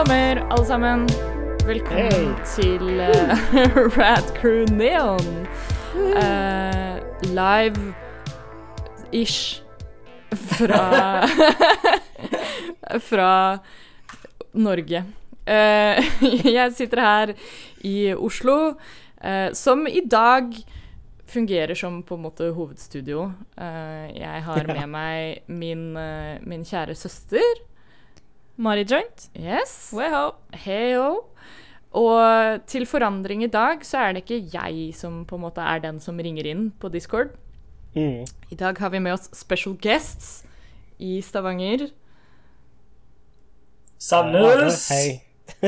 sommer, alle sammen. Velkommen hey. til uh, Rad Crew Neon. Uh, Live-ish fra Fra Norge. Uh, jeg sitter her i Oslo, eh, som i dag fungerer som på en måte hovedstudio. Eh, jeg har med meg min, eh, min kjære søster. Mari Joint. Yes. Weho. Heyo. Og til forandring i dag så er det ikke jeg som på en måte er den som ringer inn på Discord. Mm. I dag har vi med oss special guests i Stavanger. Sandnes! Hei.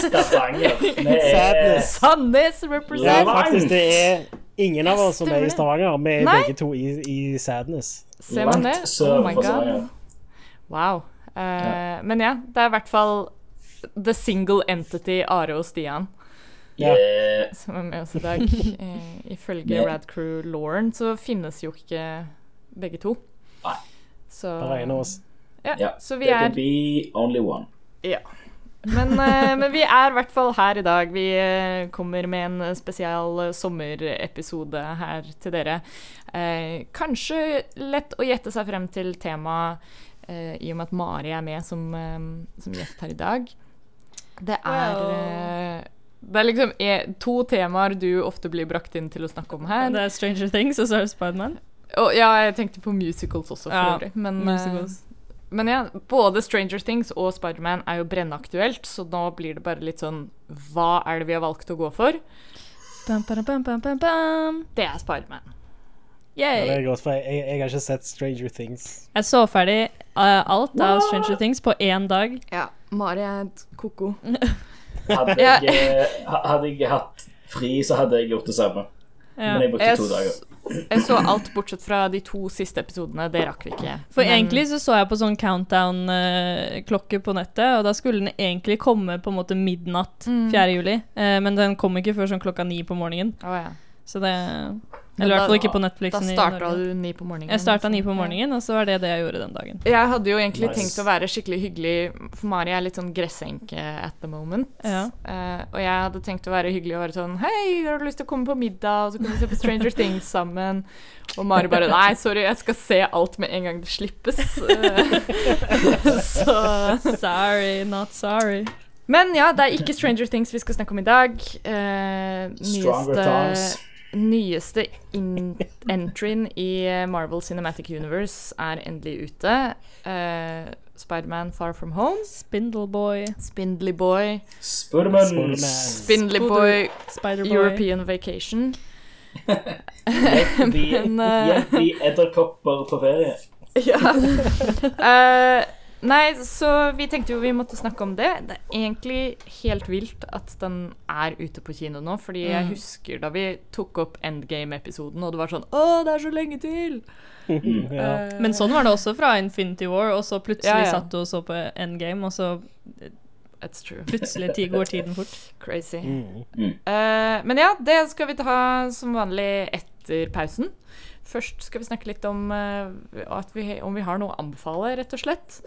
Stavanger. Vi er Sandnes Sandnes Ja, represent! faktisk, det er ingen av oss som er i. Stavanger. Vi er Nei. begge to i, i Sadness. Ser man det? Oh my god. Stavanger. Wow. Eh, Men ja, det er i hvert fall the single entity Are og Stian Ja. Som er med oss i dag. Eh, ifølge Ja. Rad Crew Lauren så finnes jo ikke begge to. Nei. Så, Bare en av oss. Ja, Ja. så vi There er can be only one. Ja. Men, eh, men vi er i hvert fall her i dag. Vi eh, kommer med en spesial sommerepisode her til dere. Eh, kanskje lett å gjette seg frem til temaet i og med at Mari er med som, eh, som gjest her i dag. Det er Wow. eh, Det er liksom eh, to temaer du ofte blir brakt inn til å snakke om her. Det er Stranger Things, og så er det Spiderman. Og ja, jeg tenkte på musicals også, for Ja, øvrig. Men, eh, musicals. men ja, både Stranger Things og Spiderman er jo brennaktuelt, så nå blir det bare litt sånn Hva er det vi har valgt å gå for? Bam, bam, bam, bam, bam, bam. Det er Spiderman. Jeg, jeg, jeg har ikke sett Stranger Things. Jeg så ferdig uh, alt av Stranger Things på én dag. Ja. Mari er et ko-ko. Hadde jeg, eh, hadde jeg hatt fri, så hadde jeg gjort det samme. Ja. Men jeg brukte Jeg, to dager. jeg så alt bortsett fra de to siste episodene. Det rakk vi ikke. For Men- egentlig så så jeg på sånn countdown-klokke på nettet, og da skulle den egentlig komme på en måte midnatt 4. juli, eh, men den kom ikke før sånn klokka ni på morgenen. Oh, ja. Så det Eller i hvert fall ikke på Netflix. Da starta du ni på morgenen. Jeg starta ni på morgenen, og så var det det jeg gjorde den dagen. Jeg hadde jo egentlig Nice. tenkt å være skikkelig hyggelig, for Mari er litt sånn gressenke at the moment. Ja. Uh, og jeg hadde tenkt å være hyggelig og være sånn Hei, har du lyst til å komme på middag, og så kan vi se på Stranger Things sammen? Og Mari bare Nei, sorry, jeg skal se alt med en gang det slippes. Så Sorry, not sorry. Men ja, det er ikke Stranger Things vi skal snakke om i dag. Eh, Stronger nyeste Tongues. Nyeste in entryen i Marvel Cinematic Universe er endelig ute. Uh, Spiderman Far From Home. Spindleboy, Spindly Boy. Spudderman. Spudderman. Spindly Spoder- Boy Spiderboy. European Vacation. Men, eh, hjelp de edderkopper på ferie. Ja. Eh, nei, så vi tenkte jo vi måtte snakke om det. Det er egentlig helt vilt at den er ute på kino nå, fordi jeg Mm. husker da vi tok opp Endgame-episoden, og det var sånn Å, det er så lenge til! ja. Eh, Men sånn var det også fra Infinity War, og så plutselig Ja, ja. satt du og så på Endgame, og så that's true. plutselig går tiden fort. Crazy. Mm. Eh, men ja, det skal vi ta som vanlig etter pausen. Først skal vi snakke litt om, uh, at vi, om vi har noe å anbefale, rett og slett.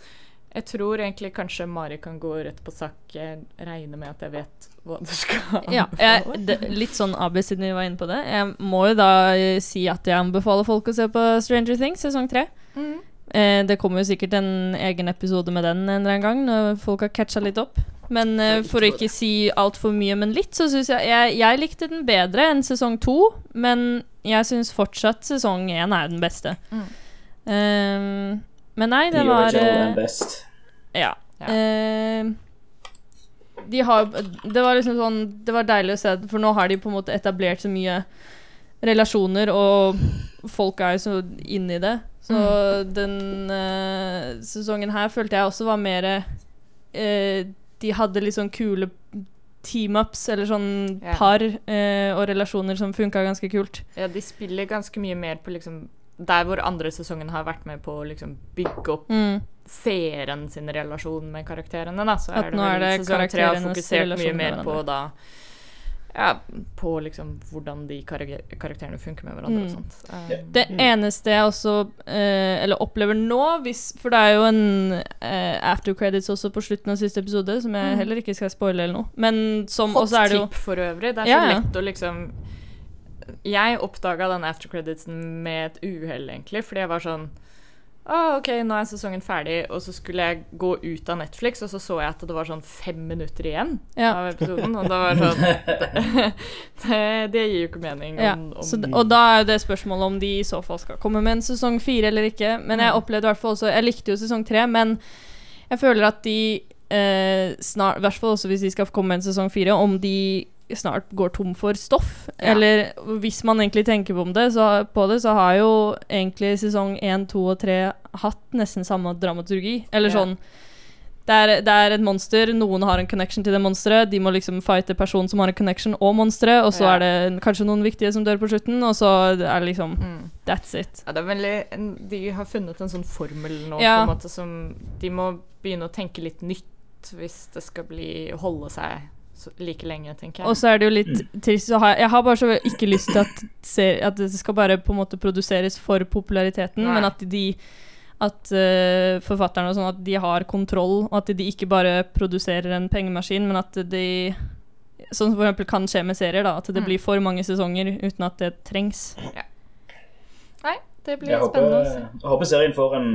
Jeg tror egentlig kanskje Mari kan gå rett på sak. Jeg regner med at jeg vet hva du skal Ja, jeg, det, litt sånn AB siden vi var inne på det. Jeg må jo da eh, si at jeg anbefaler folk å se på Stranger Things sesong tre. Mm. Eh, det kommer jo sikkert en egen episode med den en eller annen gang, når folk har catcha litt opp. Men eh, for å ikke si altfor mye, men litt, så syns jeg, jeg Jeg likte den bedre enn sesong to, men jeg syns fortsatt sesong én er den beste. Mm. Eh, men nei, det var eh, best. Ja. Ja. Eh, de har Det var liksom sånn Det var deilig å se, for nå har de på en måte etablert så mye relasjoner, og folk er jo så inne i det. Så den eh, sesongen her følte jeg også var mer eh, De hadde litt sånn kule team-ups, eller sånn yeah. par eh, og relasjoner som funka ganske kult. Ja, de spiller ganske mye mer på liksom Der hvor andre sesongen har vært med på å liksom bygge opp Mm. seeren sin relasjon med karakterene, da, så At er det nå er det sesong tre har fokusert mye mer på da ja, på liksom hvordan de karakter karakterene funker med hverandre og Mm. sånt. Um, Ja. Det eneste jeg også eh, Eller opplever nå, hvis, for det er jo en eh, after credits også på slutten av siste episode, som jeg Mm. heller ikke skal spoile eller noe. Men som Hot også er det jo tip for øvrig. Det er Ja, så ja. lett å liksom Jeg oppdaga den aftercreditsen med et uhell, egentlig, fordi jeg var sånn Å, OK, nå er sesongen ferdig, og så skulle jeg gå ut av Netflix, og så så jeg at det var sånn fem minutter igjen Ja. av episoden, og da var det sånn det, det gir jo ikke mening Ja, om, om så, og da er jo det spørsmålet om de i så fall skal komme med en sesong fire eller ikke. Men jeg opplevde i hvert fall også Jeg likte jo sesong tre, men jeg føler at de eh, snart I hvert fall også hvis de skal komme med en sesong fire, om de snart går tom for stoff. Ja. Eller hvis man egentlig tenker på det, så, på det, så har jo egentlig sesong én, to og tre hatt nesten samme dramaturgi. Eller Ja. sånn det er, det er et monster, noen har en connection til det monsteret. De må liksom fighte personen som har en connection og monsteret, og så Ja. er det kanskje noen viktige som dør på slutten, og så er det liksom mm. That's it. Ja, det er veldig De har funnet en sånn formel nå på en måte som De må begynne å tenke litt nytt hvis det skal bli holde seg like lenge, tenker jeg. Og så er det jo litt trist så har jeg, jeg har bare så ikke lyst til at, ser, at det skal bare på en måte produseres for populariteten, Nei. men at de at uh, forfatterne og sånn at de har kontroll, og at de ikke bare produserer en pengemaskin, men at de Sånn som eksempel kan skje med serier, da. At det Mm. blir for mange sesonger uten at det trengs. Nei, det blir Jeg håper, spennende å se. jeg håper serien får en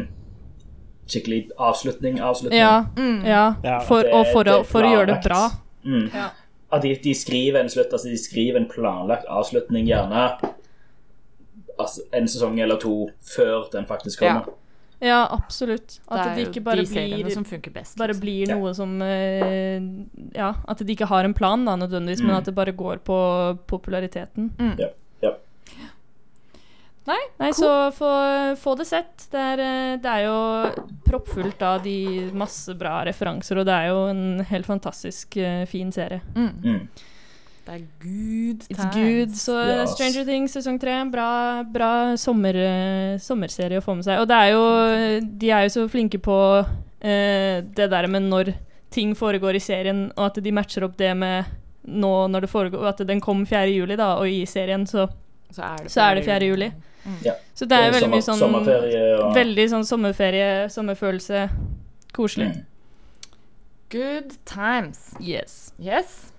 skikkelig avslutning. avslutning. Ja, Mm. ja. Ja. For, Det- og for, det å, for å gjøre det bra. Mm. Ja. At de, de skriver en slutt, altså de skriver en planlagt avslutning, gjerne altså, en sesong eller to før den faktisk kommer. Ja, absolutt. At det, det ikke bare de blir som best. bare liksom. blir Ja. noe som eh, Ja, at de ikke har en plan, da, nødvendigvis, men Mm. at det bare går på populariteten. Mm. Ja, ja. Nei, cool. så få, få det sett. Det er, eh, det er jo proppfullt av de masse bra referanser, og det er jo en helt fantastisk eh, fin serie. Mm. Mm. Det er good It's good. Så yes. Stranger Things sesong tre, bra, bra sommer, eh, sommerserie å få med seg. Og det er jo De er jo så flinke på uh, det der med når ting foregår i serien, og at de matcher opp det med nå når det foregår At den kom 4. juli, da, og i serien så, Så er det, så er det 4. juli. Ja. Så det er veldig mye sånn Sommerferie og Veldig sånn sommerferie, sommerfølelse. Koselig. Mm. Good times. Yes. Yes.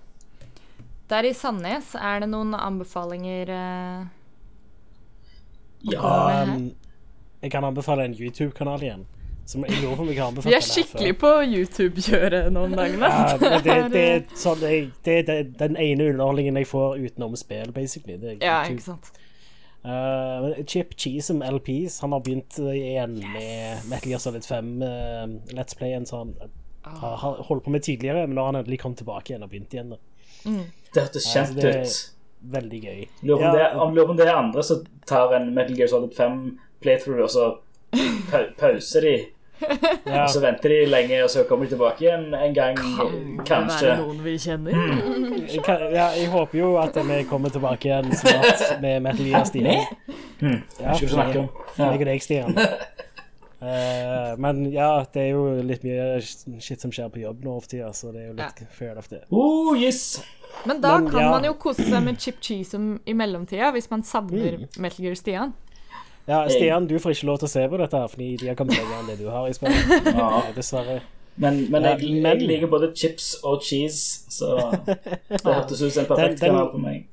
Der i Sandnes, er det noen anbefalinger uh, Ja. Um, jeg kan anbefale en YouTube-kanal igjen. Som jeg gjorde for meg har anbefalt Vi er skikkelig på YouTube-kjøret noen dager. Ja, det, det, sånn, det er den ene underholdningen jeg får utenom spill, basically. Det er Ja, ikke sant. Uh, Chip Cheesem LPs Han har begynt igjen igjen med Metal Gear Solid 5 uh, Let's Play. En sånn har, har holdt på med tidligere, men nå har han endelig kommet tilbake igjen og begynt igjen. Mm. Det hørtes kjent uh, ut. Veldig gøy. Lurer om Ja, det, om, på om det er andre som tar en Metal Gear Solid 5 playthrough, og så pa pauser de, ja, og så venter de lenge, og så kommer de tilbake igjen en gang, Kan kanskje. det være noen vi kjenner? jeg, kan, ja, jeg håper jo at vi kommer tilbake igjen snart med Metal Gear Stian. Hmm. Ja, jeg, om? Og deg, Stian. Uh, men ja, det er jo litt mye shit som skjer på jobb nå for tida, så det er jo litt fair of det. Oh, yes! Men da Men, kan ja. man jo kose seg med Chip cheese i mellomtida, hvis man savner Mm. Metal Gear Stian. Ja, Stian, du får ikke lov til å se på dette, her, fordi de har kommet lenger enn det du har i spillet. Ja. Eh, Dessverre. Men, men jeg, jeg liker både chips og cheese, så det hørtes ut som en perfekt Den- den- kanal for meg.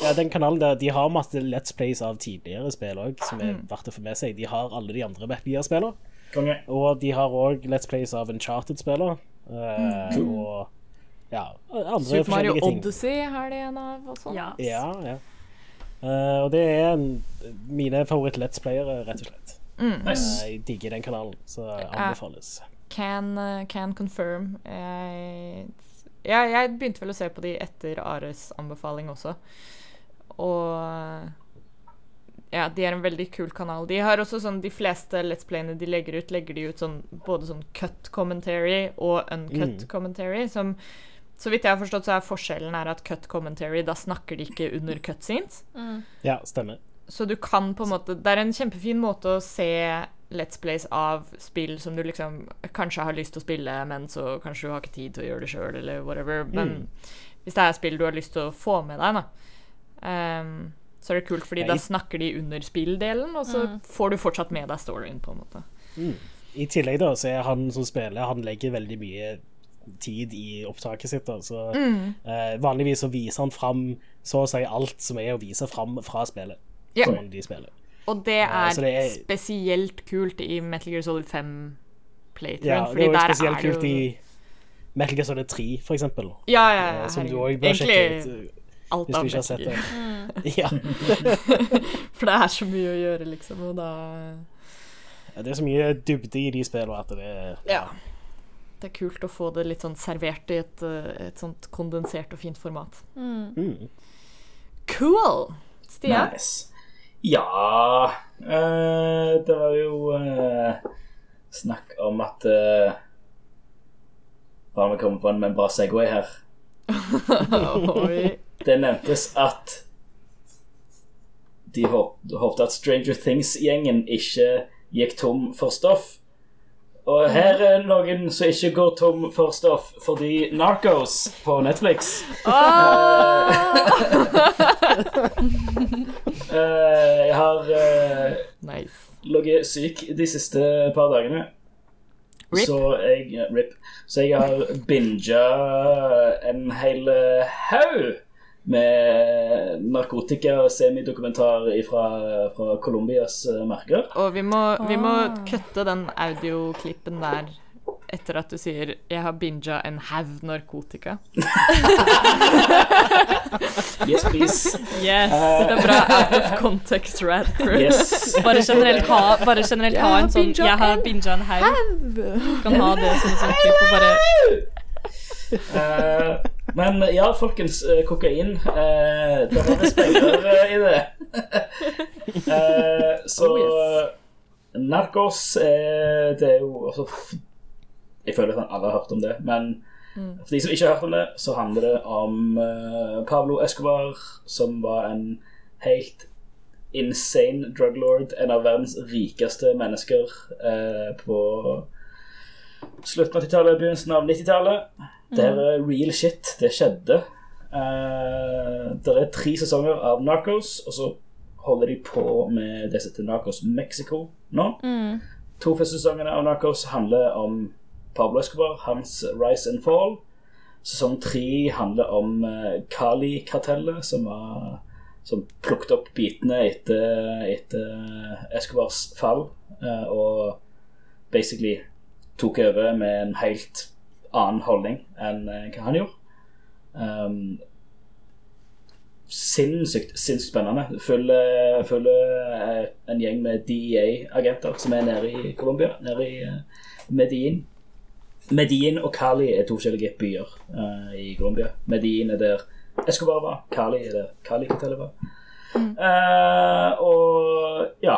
Ja, den kanalen der, De har masse Let's Plays av tidligere spill òg, som Mm. er verdt å få med seg. De har alle de andre Metal-spillene. Og de har òg Let's Plays av Uncharted-spillere. Uh, cool. Og ja, andre Super Mario forskjellige ting. Odyssey har de en av og sånn. Yes. Ja, ja. Eh, og det er en, mine favoritt-Let's Playere, rett og slett. Mm. Nice. Eh, jeg digger den kanalen, så anbefales. Can, uh, can confirm. Jeg, ja, jeg begynte vel å se på de etter Ares anbefaling også. Og ja, de er en veldig kul kanal. De har også sånn De fleste Let's Playene de legger ut, legger de ut sånn både sånn cut commentary og uncut Mm. commentary. Som så vidt jeg har forstått, så er forskjellen er at cut commentary, da snakker de ikke under cutscenes. Ja, stemmer. Så du kan på en måte Det er en kjempefin måte å se Let's Plays av spill som du liksom kanskje har lyst til å spille, men så kanskje du har ikke tid til å gjøre det sjøl, eller whatever. Men hvis det er spill du har lyst til å få med deg, da. um, så er det kult, fordi Ja, da snakker de under spilldelen, og så Mm. får du fortsatt med deg storyen, på en måte. I tillegg da, så er han som spiller, han legger veldig mye tid i opptaket sitt. Så eh, vanligvis så viser han fram så å si alt som er å vise fram fra spillet. Ja. Som de spiller. Og det er, så det er- spesielt kult i Metal Gear Solid 5 playthrough, Ja, det er jo spesielt er kult jo i Metal Gear Solid 3, for eksempel. Ja, ja, ja, eh, som du òg bør sjekke ut eh, alt hvis du ikke har sett det. Ja. For det er så mye å gjøre, liksom, og da Ja, Det er så mye dybde i de spillene at det er Ja. Det er kult å få det litt sånn servert i et, eh, et sånt kondensert og fint format. mm. Cool! Stian? Nice. Ja uh, Det var jo uh, snakk om at uh, Bare vi kommer på en, med en bra Segway her. Det nevntes at de håp, håpte at Stranger Things-gjengen ikke gikk tom for stoff. Og her er noen som ikke går tom for stoff fordi Narcos på Netflix Oh! Jeg har eh, Nice. ligget syk de siste par dagene. Rip. Så jeg Rip. Så jeg har binga en hel haug med narkotika og semidokumentar fra, fra Colombias eh, marker. Og vi må, vi må Ah. kutte den audioklippen der etter at du sier 'jeg har binga en haug narkotika'. Yes, please. Yes. Det er bra out of context rad crew. Yes. Bare generelt ha, bare generelt ha en sånn 'jeg har binga en haug'. Kan ha det som en sånn klipp og bare Eh, men ja, folkens. eh, kokain. Eh, det var visst penger eh, i det. Eh, så Oh. Narcos eh, Det er jo også Jeg føler at alle har hørt om det, men for de som ikke har hørt om det, så handler det om eh, Pablo Escobar, som var en helt insane drug lord. En av verdens rikeste mennesker eh, på slutten av 80-tallet, begynnelsen av 90-tallet. Det er real shit. Det skjedde. Uh, det er tre sesonger av Narcos, og så holder de på med det som heter Narcos Mexico nå. To første sesongene av Narcos handler om Pablo Escobar, hans rise and fall. Sesong tre handler om Kali-kartellet, som, var- som plukket opp bitene etter, etter Escobars fall, Uh, og basically tok over med en helt annen holdning enn eh, hva han gjorde. Um, sinnssykt, sinnssykt spennende. Følger følger, eh, en gjeng med DEA-agenter som er nede i Colombia, nede i Medin Medellin. Medellin og Cali er to forskjellige byer uh, i Colombia. Medellin er der Escobar var, Cali er der Cali-hotellet var. Eh, og ja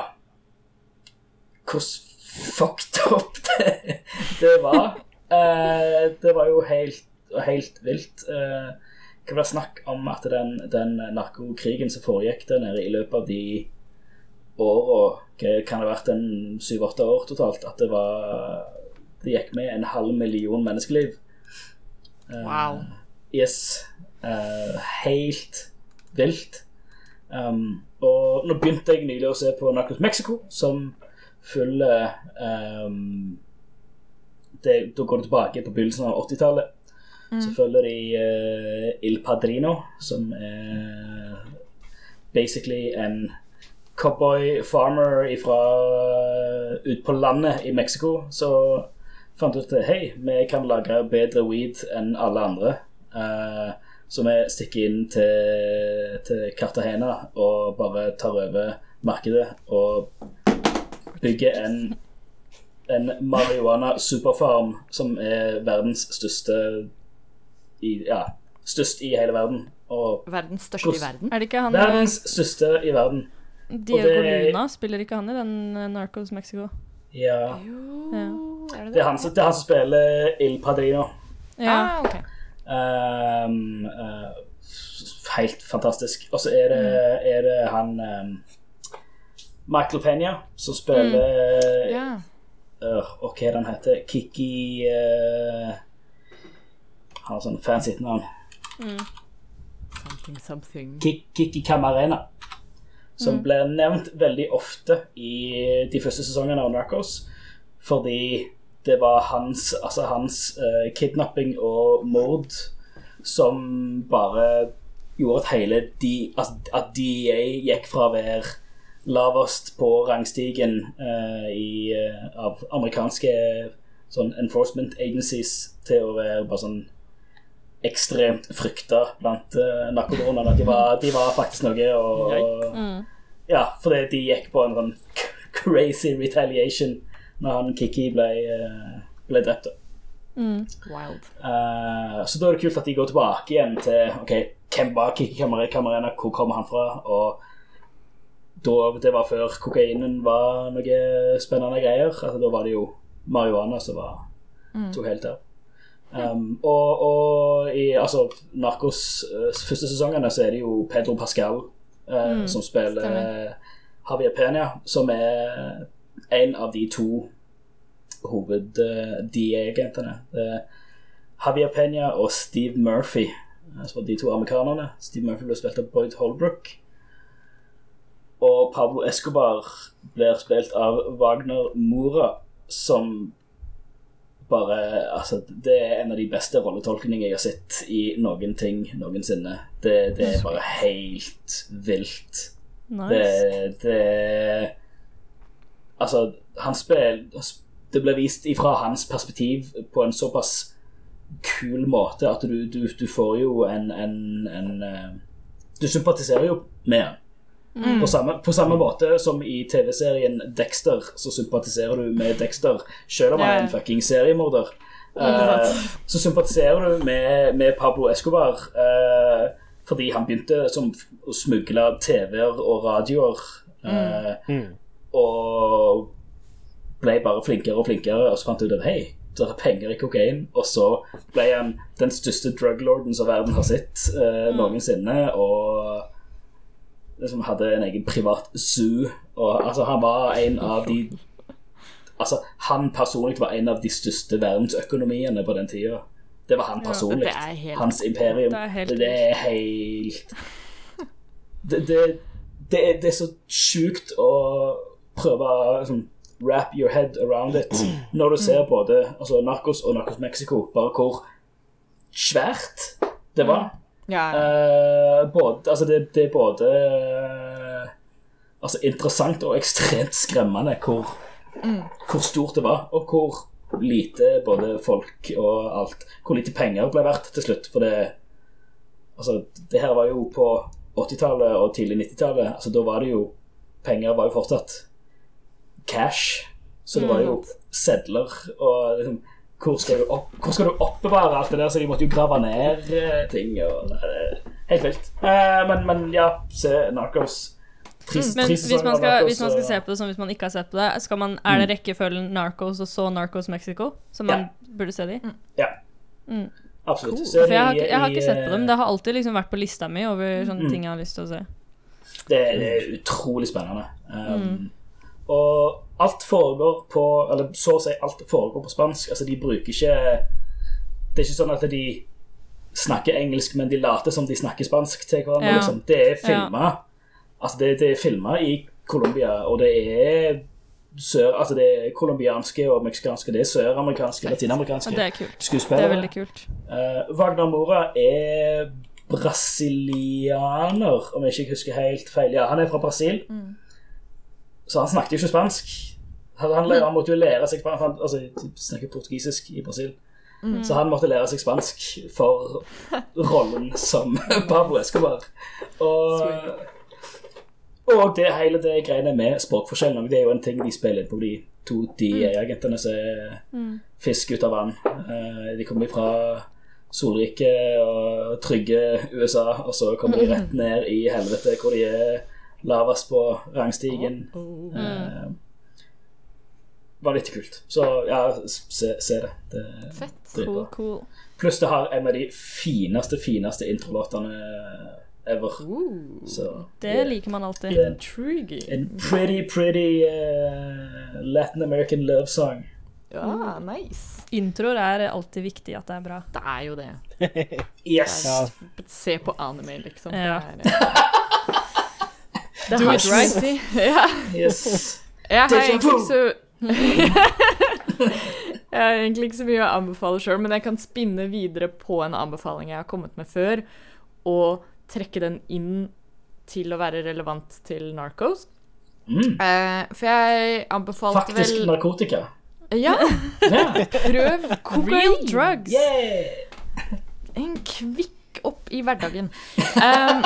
Hvordan fucked up det, det var. Eh, det var jo helt, helt vilt. Uh, det var snakk om at den, den narkokrigen som foregikk der nede i løpet av de åra Kan det ha vært en syv-åtte år totalt? At det var Det gikk med en halv million menneskeliv. Eh, Wow. Yes. Eh, helt vilt. Um, og nå begynte jeg nylig å se på Narcos Mexico, som følger um, det, Da går det tilbake på begynnelsen av 80-tallet. Så følger de uh, Il Padrino, som er basically en cowboy farmer fra ut på landet i Mexico. Så fant ut at hei, vi kan lage bedre weed enn alle andre. Uh, så vi stikker inn til, til Cartagena og bare tar over markedet og bygger en, en marihuana superfarm som er verdens største i, ja, størst i hele verden. Og Verdens største i verden. Er det ikke han verdens største i verden. Diego det- Luna? Spiller ikke han i den eh, Narcos Mexico? Ja. Ja. er det Det er han, som- det er han som spiller Il Padrino. ja. Ah, ok. Um, uh, helt fantastisk. Og så er det, er det han um, Michael Penya som spiller Ja. øh, Og hva han heter? Kiki uh, har sånn fancy navn. Something, something. Kik- Kiki Camarena. Som Mm. blir nevnt veldig ofte i de første sesongene av Narcos. Fordi det var hans, altså hans uh, kidnapping og mord som bare gjorde at hele de, altså, at DEA gikk fra å være lavest på rangstigen eh, i, eh, av amerikanske sånn enforcement agencies til å være bare sånn ekstremt frykta blant uh, narkobaronene. De, var- de var faktisk noe å Ja, fordi de gikk på en sånn crazy retaliation når han Kiki ble, eh, ble drept. Mm. Wild. Uh, så da er det kult at de går tilbake igjen til ok, hvem var Kiki Kamarena, hvor kommer han fra? Og da, det var før kokainen var noe spennende greier. Altså, da var det jo marihuana som var, tok helt av. Um, og, og i altså, Narcos uh, første sesongene så er det jo Pedro Pascal eh, som spiller stemmer. Javier Pena, som er en av de to hoved-DE-agentene. Javier Pena og Steve Murphy, altså de to amerikanerne. Steve Murphy ble spilt av Boyd Holbrook. Og Pablo Escobar blir spilt av Wagner Mora, som bare Altså, det er en av de beste rolletolkningene jeg har sett i noen ting noensinne. Det, det er bare helt vilt. Nice. Det, det Altså, han spiller Det ble vist ifra hans perspektiv på en såpass kul måte at du, du, du får jo en, en, en eh, Du sympatiserer jo med han. På, samme, på samme måte som i TV-serien Dexter, så sympatiserer du med Dexter, selv om han er en fucking seriemorder. Uh, så sympatiserer du med, med Pablo Escobar uh, fordi han begynte som å smugle TV-er og radioer. eh, Og ble bare flinkere og flinkere, og så fant du ut at hei, det er penger i kokain. Og så ble han den største druglorden som verden har sett eh, noensinne. Og liksom hadde en egen privat zoo. Og altså, han var en av de Altså, han personlig var en av de største verdensøkonomiene på den tida. Det var han personlig. er helt- Hans imperium. Det er helt det, det er helt det, det, det er så sjukt å prøve å liksom, wrap your head around it når du ser både altså, Narcos og Narcos Mexico, bare hvor svært det var. Ja. Uh, både, altså det, det er både uh, altså interessant og ekstremt skremmende hvor, hvor stort det var, og hvor lite både folk og alt Hvor lite penger ble verdt til slutt. For det Altså, det her var jo på 80-tallet og tidlig 90-tallet. Altså, da var det jo Penger var jo fortsatt cash. Så det var jo sedler og liksom hvor skal, du opp, hvor skal du oppbevare alt det der? Så de måtte jo grave ned eh, ting. Og, helt vilt. Eh, men, men ja, se Narcos. Trist, Mm, Men trist hvis man, skal, Narcos, hvis man skal se på det som hvis man ikke har sett på det, skal man, er det rekkefølgen Narcos og så Narcos Mexico som man burde se det i? Ja. Mm. Absolutt. Cool. Så jeg har, jeg har ikke sett på dem. det har alltid liksom vært på lista mi over sånne Mm. ting jeg har lyst til å se. Det, det er utrolig spennende. Um, Mm. Og alt foregår på Eller så å si alt foregår på spansk. Altså, de bruker ikke Det er ikke sånn at de snakker engelsk, men de later som de snakker spansk til hverandre. Ja. Liksom. Det er filma Altså, det, det er filma i Colombia, og det er sør... Altså, det er colombianske og meksikanske. Det er søramerikanske, Ja, latinamerikanske det er kult. Det er veldig kult. Uh, Wagner Mora er brasilianer, om jeg ikke husker helt feil. Ja, han er fra Brasil, så han snakket jo ikke spansk. Han, han, han måtte jo lære seg spansk, han, altså de snakker portugisisk i Brasil. Så han måtte lære seg spansk for rollen som Pablo Escobar. Og, og det hele det greiene med språkforskjellen, det er jo en ting de spiller inn på de to DA-agentene som er fisk ut av vann. Eh, De kommer fra solrike og trygge USA, og så kommer de rett ned i helvete, hvor de er lavest på rangstigen. Eh, var litt kult. Så ja, se, se det. det Fett. det er Cool, cool. Pluss det har en av de fineste, fineste introlåtene ever. Ooh, Så Det liker man alltid. intriguing. En pretty, pretty uh, Latin American love song. Ja, nice. Introer er alltid viktig at det er bra. Det er jo det. Yes. Ja. Se på anime, liksom. Ja. Det er, det Do it right. Ja. yes. Jeg har egentlig ikke så Jeg har egentlig ikke så mye å anbefale sjøl, men jeg kan spinne videre på en anbefaling jeg har kommet med før, og trekke den inn til å være relevant til Narcos. Mm. Eh, for jeg anbefalte Faktisk vel narkotika. Ja, Ja. prøv cocaine Real drugs! Yeah. En kvikk opp i hverdagen. Um,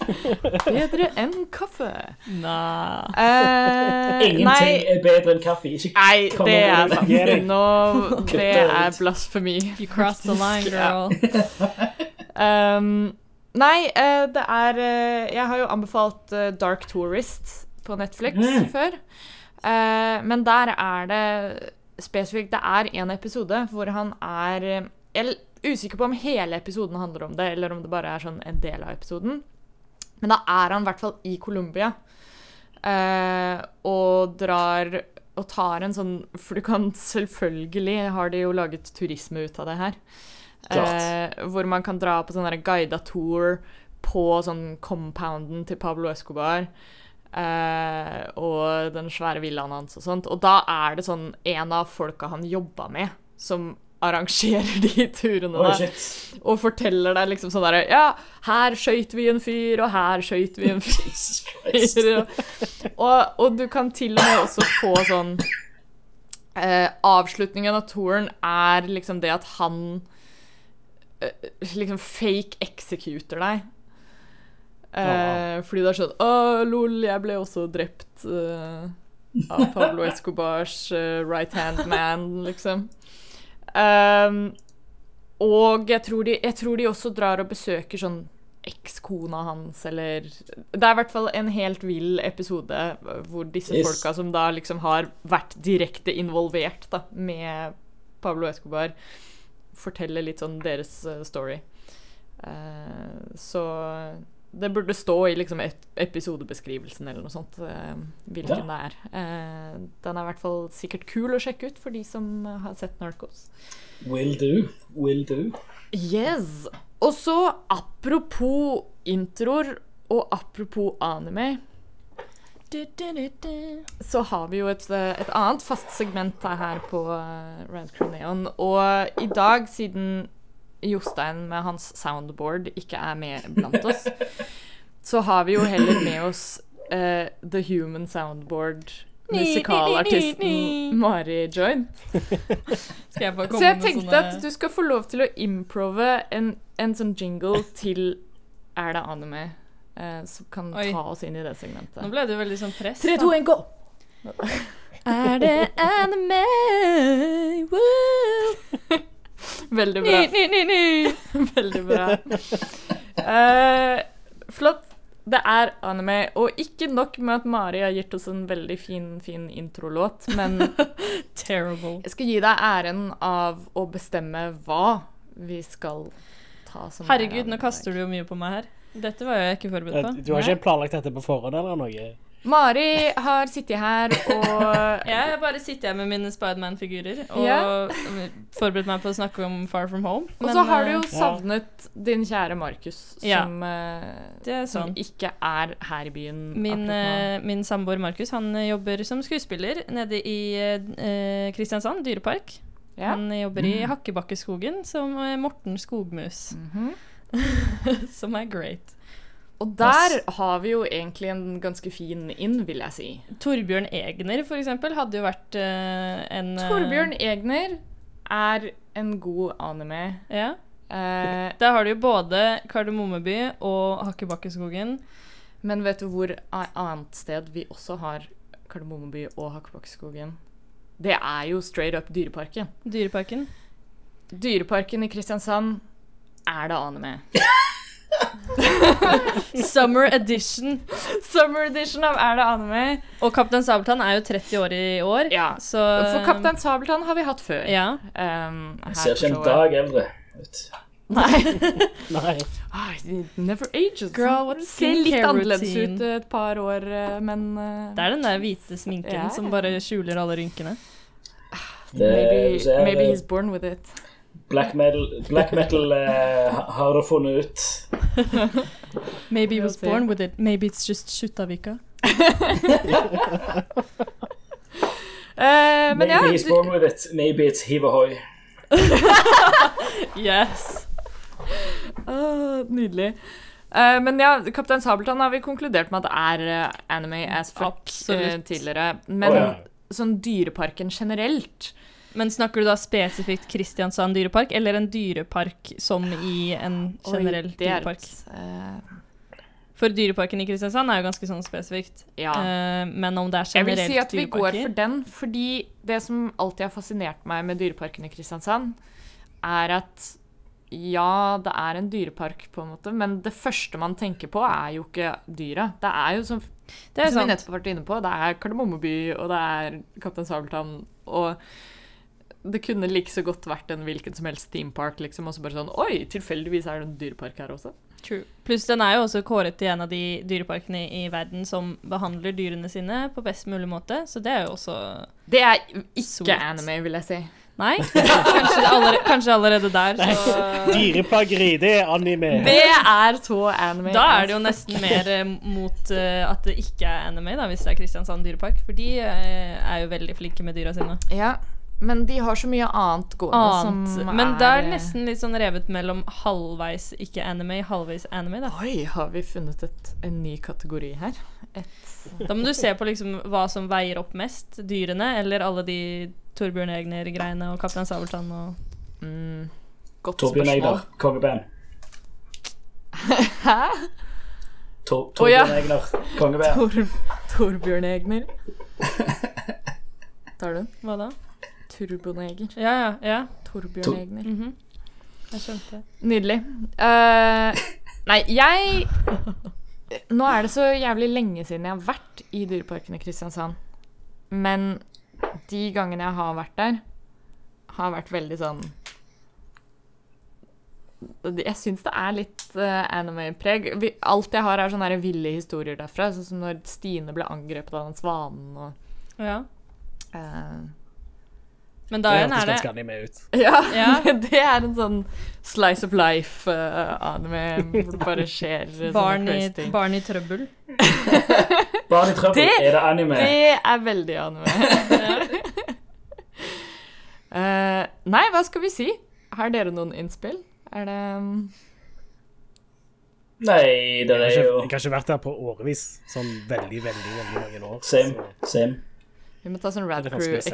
bedre enn kaffe. Nah. Uh, Ingenting nei, er bedre enn kaffe. Ikke nei, det er sant. Nå, det er blasfemi. You crossed the line, girl. Um, nei, uh, det er uh, Jeg har jo anbefalt eh, Dark Tourist på Netflix Mm. før. Eh, men der er det spesifikt Det er en episode hvor han er eh, Jeg usikker på om hele episoden handler om det, eller om det bare er sånn en del av episoden. Men da er han i hvert fall i Colombia eh, og drar og tar en sånn For du kan selvfølgelig har de jo laget turisme ut av det her. Eh, hvor man kan dra på sånn guida tour på sånn compounden til Pablo Escobar. Eh, og den svære villaen hans og sånt. Og da er det sånn en av folka han jobba med, som arrangerer de turene. oh, der. Og forteller deg liksom sånn derre Ja, her skøyt vi en fyr, og her skøyt vi en fyr. Og, og du kan til og med også få sånn eh, Avslutningen av touren er liksom det at han eh, liksom fake executer deg. Eh, fordi det er sånn Å, lol, jeg ble også drept eh, av Pablo Escobars eh, right hand man, liksom. Um, og jeg tror, de, jeg tror de også drar og besøker sånn ekskona hans, eller Det er i hvert fall en helt vill episode hvor disse Yes. folka som da liksom har vært direkte involvert da, med Pablo Escobar, forteller litt sånn deres eh, story. Uh, så det burde stå i liksom episodebeskrivelsen eller noe sånt, eh, hvilken det er. Eh, den er i hvert fall sikkert kul å sjekke ut for de som har sett Narcos. Will do. Will do. Yes! Og så apropos introer og apropos anime, så har vi jo et, eh, et annet fast segment her på Red Rad Crew Neon. Og i dag, siden Jostein med hans soundboard ikke er med blant oss, så har vi jo heller med oss uh, The Human Soundboard. Musikalartisten Mari Joint. Så jeg tenkte sånne at du skal få lov til å improve en, en sånn jingle til Er det anime? Uh, som kan Oi. ta oss inn i det segmentet. Nå ble jo veldig sånn press. 3, 2, 1, gå! Er det anime? Woo! Veldig bra. Ny, ny, ny. Veldig bra. Uh, flott. Det er anime. Og ikke nok med at Mari har gitt oss en veldig fin, fin introlåt, men Terrible. jeg skal gi deg æren av å bestemme hva vi skal ta som Herregud, er nå kaster du jo mye på meg her. Dette var jo jeg ikke forberedt på. Du har ikke planlagt dette på forhånd eller noe? Mari har sittet her og Jeg bare sitter her med mine Spiderman-figurer og Ja. forberedt meg på å snakke om Far From Home. Og så har du jo savnet savnet din kjære Markus, som, eh, Det er som ikke er her i byen Min, eh, min samboer Markus han eh, jobber som skuespiller nede i uh, Kristiansand, dyrepark. Ja. Han jobber i Hakkebakkeskogen som eh, Morten Skogmus, Mhm. som er great. Og der har vi jo egentlig en ganske fin inn, vil jeg si. Torbjørn Egner, for eksempel, hadde jo vært uh, en eh, Torbjørn Egner er en god anime. Ja. Uh, Der har du jo både Kardemommeby og Hakkebakkeskogen. men vet du hvor annet sted vi også har Kardemommeby og Hakkebakkeskogen? Det er jo straight up Dyreparken. Dyreparken. Dyreparken i Kristiansand er det anime. Summer edition. Summer edition av Er det anime. Og Kaptein Sabeltann er jo 30 år i år, Ja. så For Kaptein Sabeltann har vi hatt før. Ja. Um, ser ikke en dag eldre ut. Nei. Nei. Ah, never ages. Girl, what Ser litt annerledes ut et par år, eh, men uh, Det er den der hvite sminken yeah. som bare skjuler alle rynkene. Det, Maybe, maybe he's born with it. Black metal, black metal uh, har du funnet ut. Maybe he was born with it. Maybe it's just Sjuttavika. uh, Maybe ja, he's born with it. Maybe it's hiv ahoy. Yes. Åh, nydelig. Uh, men ja, Kaptein Sabeltann har vi konkludert med at det er eh, anime as fuck eh, tidligere. Men oh, ja. sånn Dyreparken generelt Men snakker du da spesifikt Kristiansand dyrepark, eller en dyrepark som i en generell Oi, dyrepark? eh, For dyreparken i Kristiansand er jo ganske sånn spesifikt. ja. Uh, men om det er generelt dyreparker Jeg vil si at vi går for den, fordi det som alltid har fascinert meg med Dyreparken i Kristiansand, er at ja, det er en dyrepark, på en måte, men det første man tenker på, er jo ikke dyra. Det er jo, som, Det er som vi nettopp har vært inne på, det er Kardemommeby, og det er Kaptein Sabeltann, og det kunne like så godt vært en hvilken som helst theme park, liksom, og så bare sånn Oi, tilfeldigvis er det en dyrepark her også. True. Pluss den er jo også kåret til en av de dyreparkene i verden som behandler dyrene sine på best mulig måte, så det er jo også Det er ikke Sweet. anime, vil jeg si. Nei? Kanskje allerede, kanskje allerede der, så Dyreplageri, det er anime. Det er så anime. Da er det jo nesten mer eh, mot uh, at det ikke er anime, da, hvis det er Kristiansand dyrepark. For de uh, er jo veldig flinke med dyra sine. Ja, men de har så mye annet gående Annet. som Men det er nesten litt sånn revet mellom halvveis ikke anime, halvveis anime, da. Oi, har vi funnet et, en ny kategori her? Et Da må du se på liksom hva som veier opp mest. Dyrene eller alle de Torbjørn Egner-greiene og Kaptein Sabeltann og mm, Godt Torbjørn spørsmål. Egner, kongeband. Hæ? Tor Å, ja. Egner, kongeband. Tor, Torbjørn Egner. Tar du den? Hva da? Turboneger. Ja, ja. ja. Torbjørn Tor- Egner. Mhm. Jeg skjønte. Nydelig. Eh, nei, jeg Nå er det så jævlig lenge siden jeg har vært i Dyreparken i Kristiansand. Men de gangene jeg har vært der, har vært veldig sånn Jeg syns det er litt eh, anime-preg. Vi- Alt jeg har, er sånne her ville historier derfra. Sånn som når Stine ble angrepet av den svanen og Ja. eh, Men hørtes er det anime ut. Ja, Ja. det er en sånn slice of life-anime hvor det bare skjer barn i, barn i trøbbel. Barn i trøbbel, Det- er det anime? Det er veldig anime. uh, nei, hva skal vi si? Har dere noen innspill? Er det um, Nei, det er jo jeg har ikke vært der på årevis. Sånn veldig, veldig veldig mange år. Same. Same. Vi må ta sånn Det er vanskelig å si.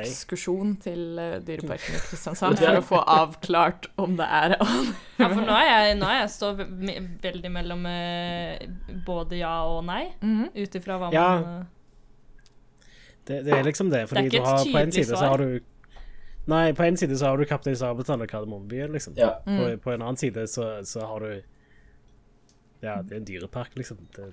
Til uh, Dyreparken i Kristiansand for å få avklart om det er anime. Ja, for nå er jeg, nå er jeg stå ve- veldig mellom eh, både ja og nei, Mhm. ut ifra hva Ja. man eh, Det, det er liksom det. Fordi ikke du har, på en side side så har du Nei, på en side så har du Kaptein Sabeltann og Kardemommebyen, liksom. Ja. Mm. På, på en annen side så, så har du Ja, det er en dyrepark, liksom. Det,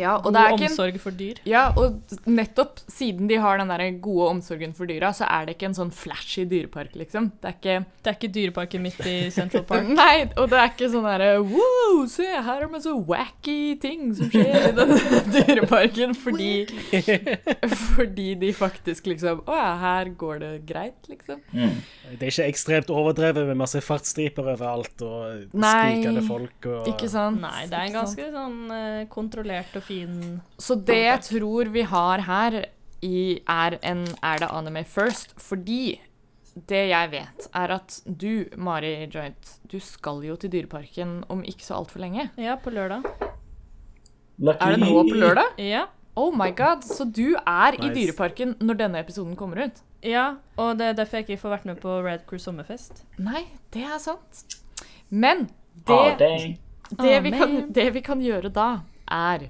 Ja, og God det er ikke en omsorg for dyr. Ja, og nettopp siden de har den der gode omsorgen for dyra, så er det ikke en sånn flashy dyrepark, liksom. Det er ikke Det er ikke dyreparken midt i Central Park. Nei, og det er ikke sånn derre Wow, se, her er masse wacky ting som skjer i denne dyreparken, fordi Fordi de faktisk liksom Å ja, her går det greit, liksom. Mm. det er ikke ekstremt overdrevet med masse fartsstriper overalt og skrikende folk og Ikke sant? Nei, det er en ganske sånn eh, kontrollert og fin Så det jeg tror vi har her, i, er en Er det anime first? Fordi det jeg vet, er at du, Mari Joint, du skal jo til Dyreparken om ikke så altfor lenge. Ja, på lørdag. Lucky. Er det nå på lørdag? Ja. Oh my god, Så du er i Dyreparken når denne episoden kommer ut? ja, og det er derfor jeg ikke får vært med på Red Crew sommerfest. Nei, det er sant. Men det, oh, det, vi, kan, det vi kan gjøre da, er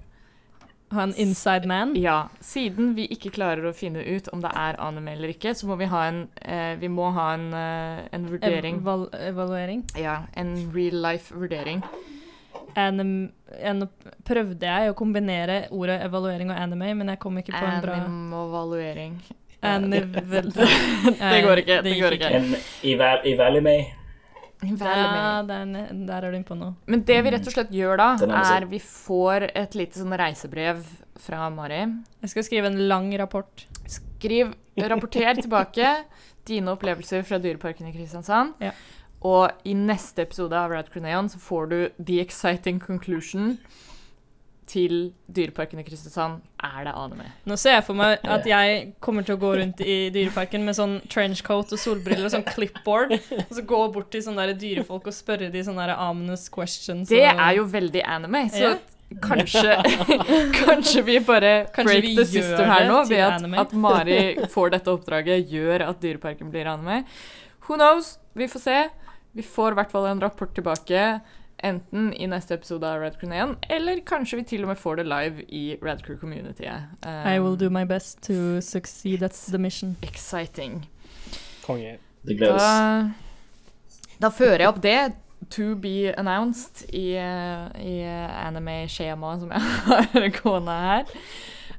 Ha en inside man. Ja, siden vi ikke klarer å finne ut om det er anime eller ikke, så må vi ha en, eh, vi må ha en, eh, en vurdering. Eval evaluering. Ja, en real life-vurdering. Nå prøvde jeg å kombinere ordet evaluering og anime, men jeg kom ikke på en bra Animovaluering. Anivel... Det går ikke, det går ikke. En eval Evalime. Ja, der, er du inne på noe. Men det vi rett og slett gjør da, er vi får et lite sånn reisebrev fra Mari. Jeg skal skrive en lang rapport. Skriv, rapporter tilbake dine opplevelser fra Dyreparken i Kristiansand. Ja. Og i neste episode av Rad så får du the exciting conclusion til Dyreparken i Kristiansand. Er det anime? Nå ser jeg for meg at jeg kommer til å gå rundt i dyreparken med sånn trenchcoat og solbriller og sånn clipboard, og så gå bort til sånne der dyrefolk og spørre de sånne der ominous questions. Det og- er jo veldig anime, så Ja. kanskje, kanskje vi bare Kanskje break vi the system her det nå, ved at, at Mari får dette oppdraget, gjør at Dyreparken blir anime. Who knows? Vi får se. Vi får i hvert fall en rapport tilbake. Enten i neste episode av Radcrew 1, eller kanskje vi til og med får det live i Radcrew-communityet. Um, I will do my best to succeed that's the mission. Exciting. Konge. Det gledes. Da, da fører jeg opp det. To be announced i, i anime-skjemaet som jeg har gående her.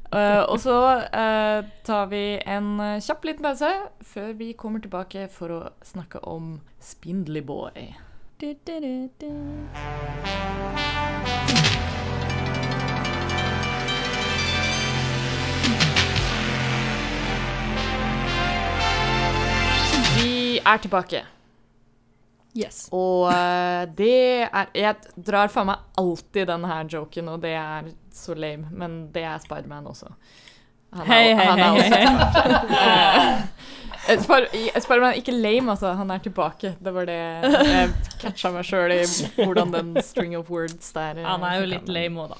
Uh, og så uh, tar vi en kjapp liten pause før vi kommer tilbake for å snakke om Spindly Boy. Du, du, du. Vi er tilbake. Yes. Og eh, det er Jeg drar faen meg alltid den her joken, og det er så lame, men det er Spiderman også. Han er- Hei, hei, han er hei, også Eh, Spar- Spiderman er ikke lame, altså. Han er tilbake. Det var det jeg catcha meg sjøl i hvordan den string of words der eh, Han er jo litt lame òg, da.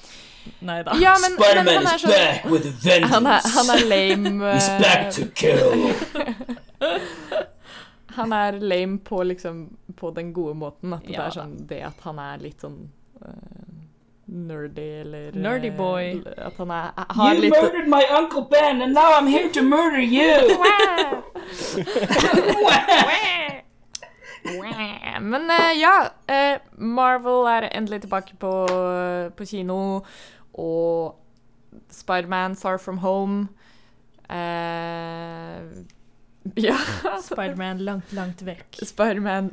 Nei da. Ja, men, men han er is back with a vengeance. han er, han er lame He's eh, back to kill. Han er lame på liksom På den gode måten. At det Ja er sånn det at han er litt sånn eh, nerdy, eller eh, Nerdy boy. At han er, har You litt murdered my Uncle Ben, and now I'm here to murder you. Men eh, ja, eh, Marvel er endelig tilbake på, på kino, og Spiderman Far From Home uh, Ja. Spiderman langt, langt vekk. Spiderman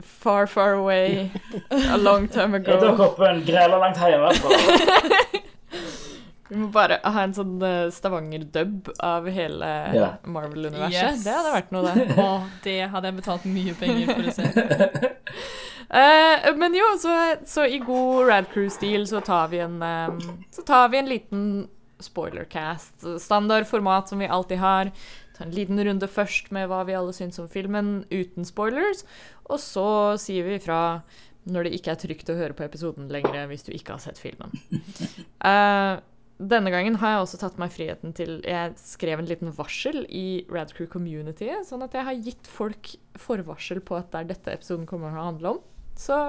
Far, far away a long time ago. Edderkoppen græler langt hjemmefra. Vi må bare ha en sånn eh, Stavanger-dub av hele yeah. Marvel-universet. Yes. Det hadde vært noe, det. Og det hadde jeg betalt mye penger for å se. uh, men jo, så, så i god Rad Crew-stil så tar vi en eh, Så tar vi en liten spoilercast. Standard format som vi alltid har. Ta en liten runde først med hva vi alle syns om filmen, uten spoilers. Og så sier vi ifra når det ikke er trygt å høre på episoden lenger hvis du ikke har sett filmen. Uh, denne gangen har jeg også tatt meg friheten til Jeg skrev en liten varsel i Radcrew Community, sånn at jeg har gitt folk forvarsel på at det er dette episoden kommer til å handle om. Så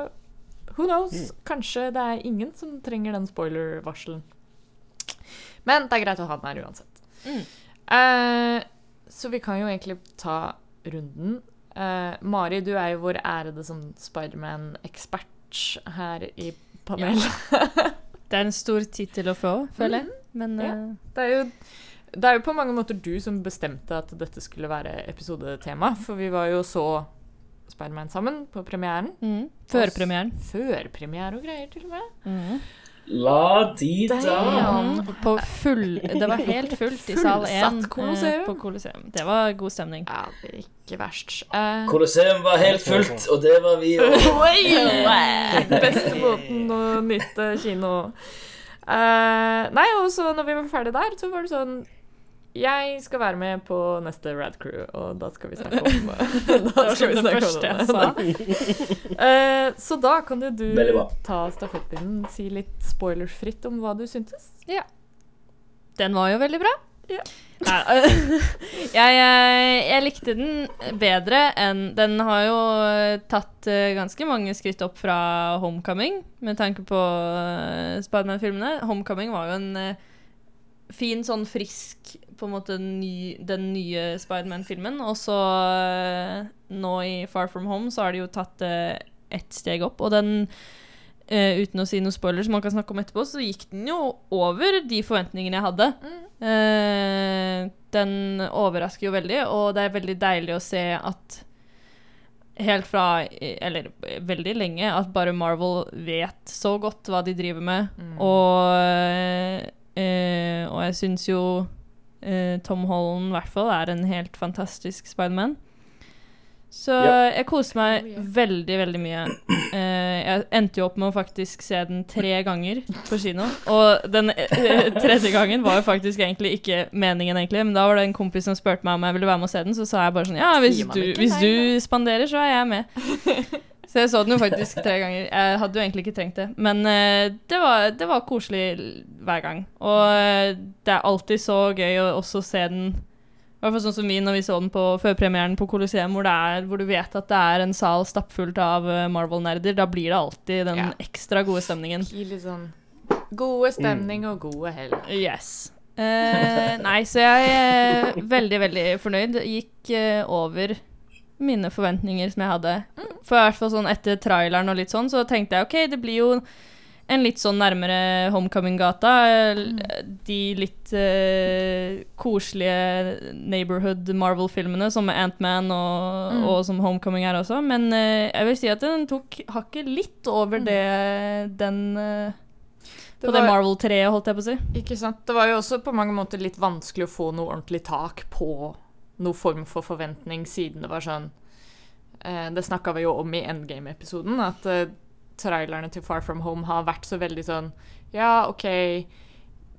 who knows? Kanskje det er ingen som trenger den spoiler-varselen. Men det er greit å ha den her uansett. Mm. Eh, så vi kan jo egentlig ta runden. Uh, Mari, du er jo vår ærede som Spiderman-ekspert her i panelet. Det er en stor tittel å få, føler jeg. Men Ja. eh, Det er, jo, det er jo på mange måter du som bestemte at dette skulle være episodetema, for vi var jo så Spiderman sammen på premieren. mm, Førpremieren. Førpremiere og greier, til og med. Mm. La de da. På full Det var helt fullt i sal 1 Colosseum. på Colosseum. Det var god stemning. Ja, det er ikke verst. Eh, Colosseum var helt fullt, og det var vi òg. Beste måten å nyte kino. Uh, nei, og så når vi var ferdig der, så var det sånn Jeg skal være med på neste Rad Crew, og da skal vi snakke om Da skal vi det snakke første om det. Eh, så da kan jo du ta stafettpinnen, si litt spoilersfritt om hva du syntes. Ja. Den var jo veldig bra. Ja. Nei, jeg, jeg, jeg likte den bedre enn Den har jo tatt eh, ganske mange skritt opp fra Homecoming, med tanke på Spiderman-filmene. Homecoming var jo en eh, fin, sånn frisk På en måte ny, den nye Spiderman-filmen. Og så eh, nå i Far From Home så har de jo tatt det ett steg opp, og den uh, uten å si noe spoiler som man kan snakke om etterpå, så gikk den jo over de forventningene jeg hadde. Eh, den overrasker jo veldig, og det er veldig deilig å se at helt fra Eller veldig lenge at bare Marvel vet så godt hva de driver med. Og, eh, og jeg syns jo eh, Tom Holland i hvert fall er en helt fantastisk Spiderman. Så Ja. jeg koste meg Oh, yeah. veldig, veldig mye. Uh, jeg endte jo opp med å faktisk se den tre ganger på kino. Og den uh, tredje gangen var jo faktisk egentlig ikke meningen, egentlig. Men da var det en kompis som spurte meg om jeg ville være med og se den, så sa jeg bare sånn Ja, hvis du, hvis du spanderer, så er jeg med. Så jeg så den jo faktisk tre ganger. Jeg hadde jo egentlig ikke trengt det. Men eh, det, var, det var koselig hver gang. Og eh, det er alltid så gøy å også se den i hvert fall sånn som vi når vi så den på førpremieren på Colosseum, hvor, det er, hvor du vet at det er en sal stappfullt av eh, Marvel-nerder. Da blir det alltid den Ja. ekstra gode stemningen. Sånn gode stemning og gode hell. Yes. Eh, nei, så jeg er veldig, veldig fornøyd. Gikk eh, over mine forventninger som jeg hadde. For i hvert fall sånn etter traileren og litt sånn, så tenkte jeg OK, det blir jo en litt sånn nærmere Homecoming-gata. eh, De litt uh, koselige neighborhood Marvel-filmene, som Ant-Man og, Mm. og som Homecoming er også. Men uh, jeg vil si at den tok hakket litt over det den uh, Det På det var- Marvel 3, holdt jeg på å si. Ikke sant? Det var jo også på mange måter litt vanskelig å få noe ordentlig tak på noe form for forventning, siden det var sånn eh, Det snakka vi jo om i Endgame-episoden, at eh, trailerne til Far From Home har vært så veldig sånn Ja, OK,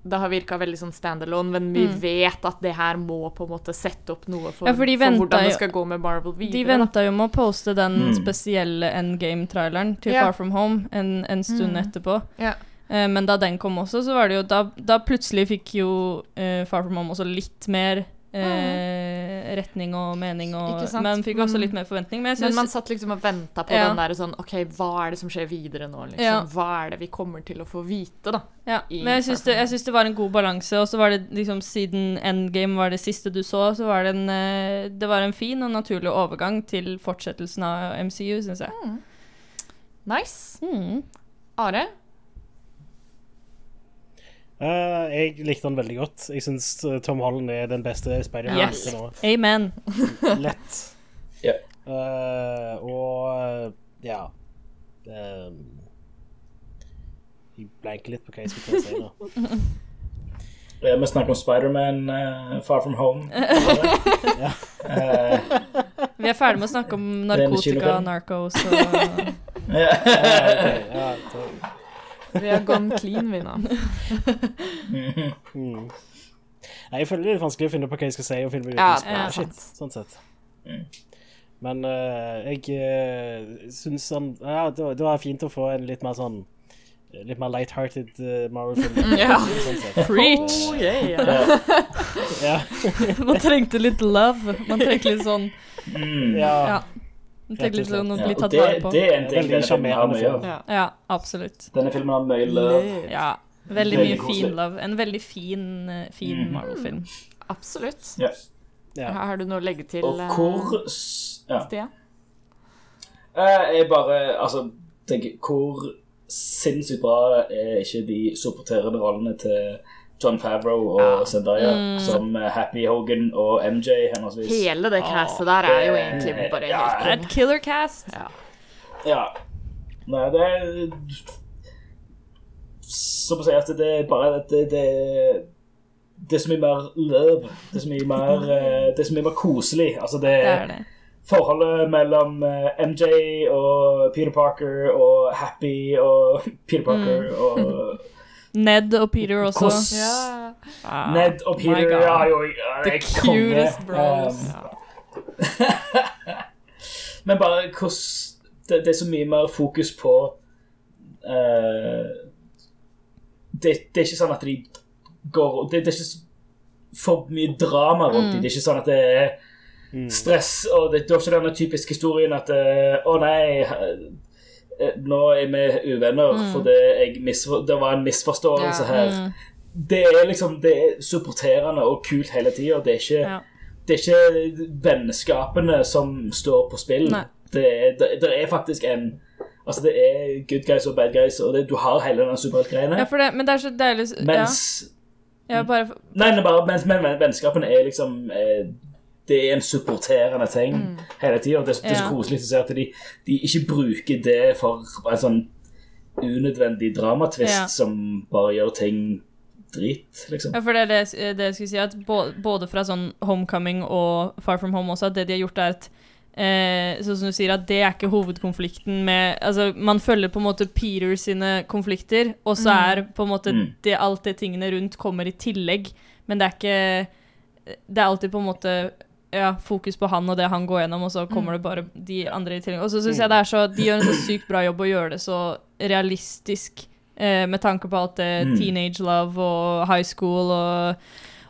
det har virka veldig sånn standalone, men vi Mm. vet at det her må på en måte sette opp noe for, Ja, for de for hvordan det skal gå med Marvel videre. De venta jo med å poste den Mm. spesielle Endgame-traileren til yeah. Far From Home en, en stund Mm. etterpå. Yeah. Eh, men da den kom også, så var det jo Da, da plutselig fikk jo eh, Far From Home også litt mer eh, retning og mening, og, men fikk også litt mer forventning. Men jeg Men man satt liksom og venta på Ja. den der sånn OK, hva er det som skjer videre nå, liksom? Ja. Hva er det vi kommer til å få vite, da? Ja, men jeg syns det, jeg syns det var en god balanse, og så var det liksom siden Endgame var det siste du så, så var det en eh, Det var en fin og naturlig overgang til fortsettelsen av MCU, syns jeg. Nice. Mm. Are? Eh, jeg likte den veldig godt. Jeg syns Tom Holland er den beste Spiderman Yes. til nå. Amen. Lett. Yeah. Uh, og ja um, Jeg blanker litt på hva jeg skulle si nå. Eh, Vi snakker om Spiderman, uh, Far From Home. Ja. Eh, Vi er ferdig med å snakke om narkotika, narcos og ja. okay, ja, Vi har gone clean, vi nå. mm. Nei, Jeg føler det er litt vanskelig å finne på hva jeg skal si. og finne på Ja, uten er shit, sånn sett. Men uh, jeg uh, syns han Ja, det var, det var fint å få en litt mer sånn Litt mer light-hearted uh, Marvel-film. Ja. Sånn. Preach! Oh, yeah. Ja. Man trengte litt love. Man trengte litt sånn Mm. ja. Sånn å Ja, bli tatt det, vare på. det er en ting Veldig denne filmen har sjarmerende mye av. film. Ja. Ja, absolutt. Denne filmen har mye love. Ja. Veldig Veldig mye fin love. En veldig fin, eh, fin Mhm. Marvel-film. Absolutt. Ja. Ja. Har du noe å legge til, Og eh, hvor ja. Stian? Eh, Jeg bare altså tenker Hvor sinnssykt bra er ikke de supporterende rollene til John Favreau og Ja. Zendaya Mm. som eh, Happy Hogan og MJ henholdsvis. Hele det castet der er jo egentlig bare ja, helt et killer cast. Ja. Ja. Nei, det er Som å si at det er bare det, det, det er så mye mer love. Det er så mye mer, eh, det er så mye mer koselig. Altså, det, Det er det. forholdet mellom eh, MJ og Peter Parker og Happy og Peter Parker Mm. og Ned og Peter også. Kos- Ja. Ah, Ned og Peter God. ja, jo, The er konge. cutest bros. Um, Men bare hvordan det, det er så mye mer fokus på uh, det, det er ikke sånn at de går Det, det er ikke for mye drama rundt dem. Det er ikke sånn at det er stress, og det, det er ikke denne typiske historien at Å uh, oh nei, eh, nå er vi uvenner fordi jeg misfor, det var en misforståelse Ja. her. Mm. Det er liksom Det er supporterende og kult hele tida. Det Ja. det er ikke vennskapene som står på spill. Det er, det, det er faktisk en Altså, det er good guys og bad guys, og det, du har hele den superheltgreiene. ja, for det, men det er så deilig mens ja. ja, bare nei, bare, mens men, vennskapene er liksom eh, Det er en supporterende ting hele tida. Det, det er så Ja. koselig å se at de, de ikke bruker det for en sånn unødvendig dramatvist Ja. som bare gjør ting drit, liksom. Ja, for det er det, det jeg skulle si, at både fra sånn Homecoming og Far From Home også, at det de har gjort er at eh, Sånn som du sier, at det er ikke hovedkonflikten med Altså, man følger på en måte Peter sine konflikter, og så er på en måte Mm. det, alt det tingene rundt kommer i tillegg, men det er ikke Det er alltid på en måte ja, fokus på han og det han går gjennom, og så kommer det bare de andre i tillegg. Og så syns jeg det er så De gjør en så sykt bra jobb å gjøre det så realistisk, eh, med tanke på alt det Mm. teenage love og high school og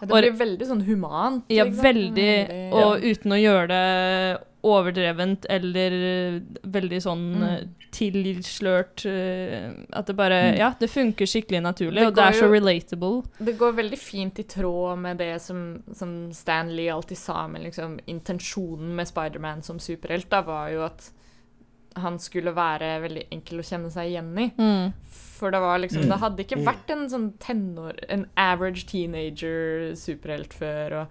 Ja, Det blir veldig sånn humant. Ja, liksom. Veldig- Og uten å gjøre det overdrevent eller eh, veldig sånn Mm. eh, tilslørt eh, At det bare Ja, det funker skikkelig naturlig, Det og det er så jo- relatable. Det går veldig fint i tråd med det som, som Stan Lee alltid sa med liksom, intensjonen med Spiderman som superhelt, da, var jo at han skulle være veldig enkel å kjenne seg igjen i. Mm. For det var liksom Mm. Det hadde ikke vært en sånn tenår... En average teenager-superhelt før, og,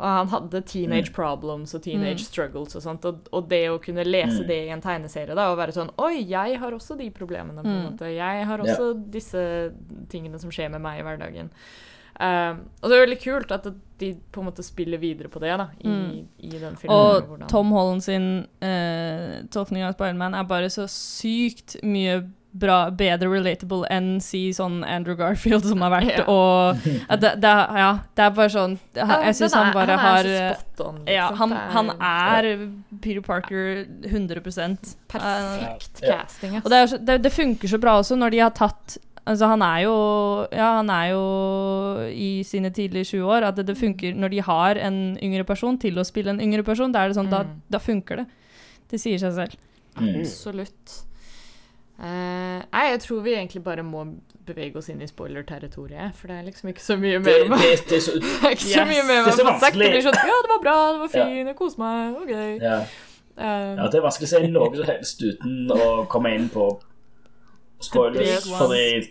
og han hadde teenage problems og teenage Mm. struggles og sånt, og, og det å kunne lese Mm. det i en tegneserie da, og være sånn Oi, jeg har også de problemene, på en Mm. måte. Jeg har også disse tingene som skjer med meg i hverdagen. Um, og det er veldig kult at de på en måte spiller videre på det da, i, Mm. i den filmen. Og hvordan- Tom Holland sin eh, tolkning av Spiderman er bare så sykt mye bra, bedre relatable enn si sånn Andrew Garfield som har vært, Ja. og det, det, Ja, det er bare sånn Jeg syns han er- bare han har er eh, spot on, liksom. Ja, han, han er Peter Parker 100% perfekt casting. Og det, er det, det funker så bra også når de har tatt Altså, han er jo Ja, han er jo i sine tidlige 20 år. At det, det funker når de har en yngre person til å spille en yngre person. Da er det sånn, Mm. da funker det. Det sier seg selv. Mm. Absolutt. Uh, nei, jeg tror vi egentlig bare må bevege oss inn i spoiler-territoriet, for det er liksom ikke så mye mer man det, det er så Det er ikke så mye mer man får sagt. Det blir sånn Ja, det var bra, det var Ja. fin, jeg koser meg, OK. ja. Eh, ja, det er vanskelig å si noe som helst uten å komme inn på spoilers, fordi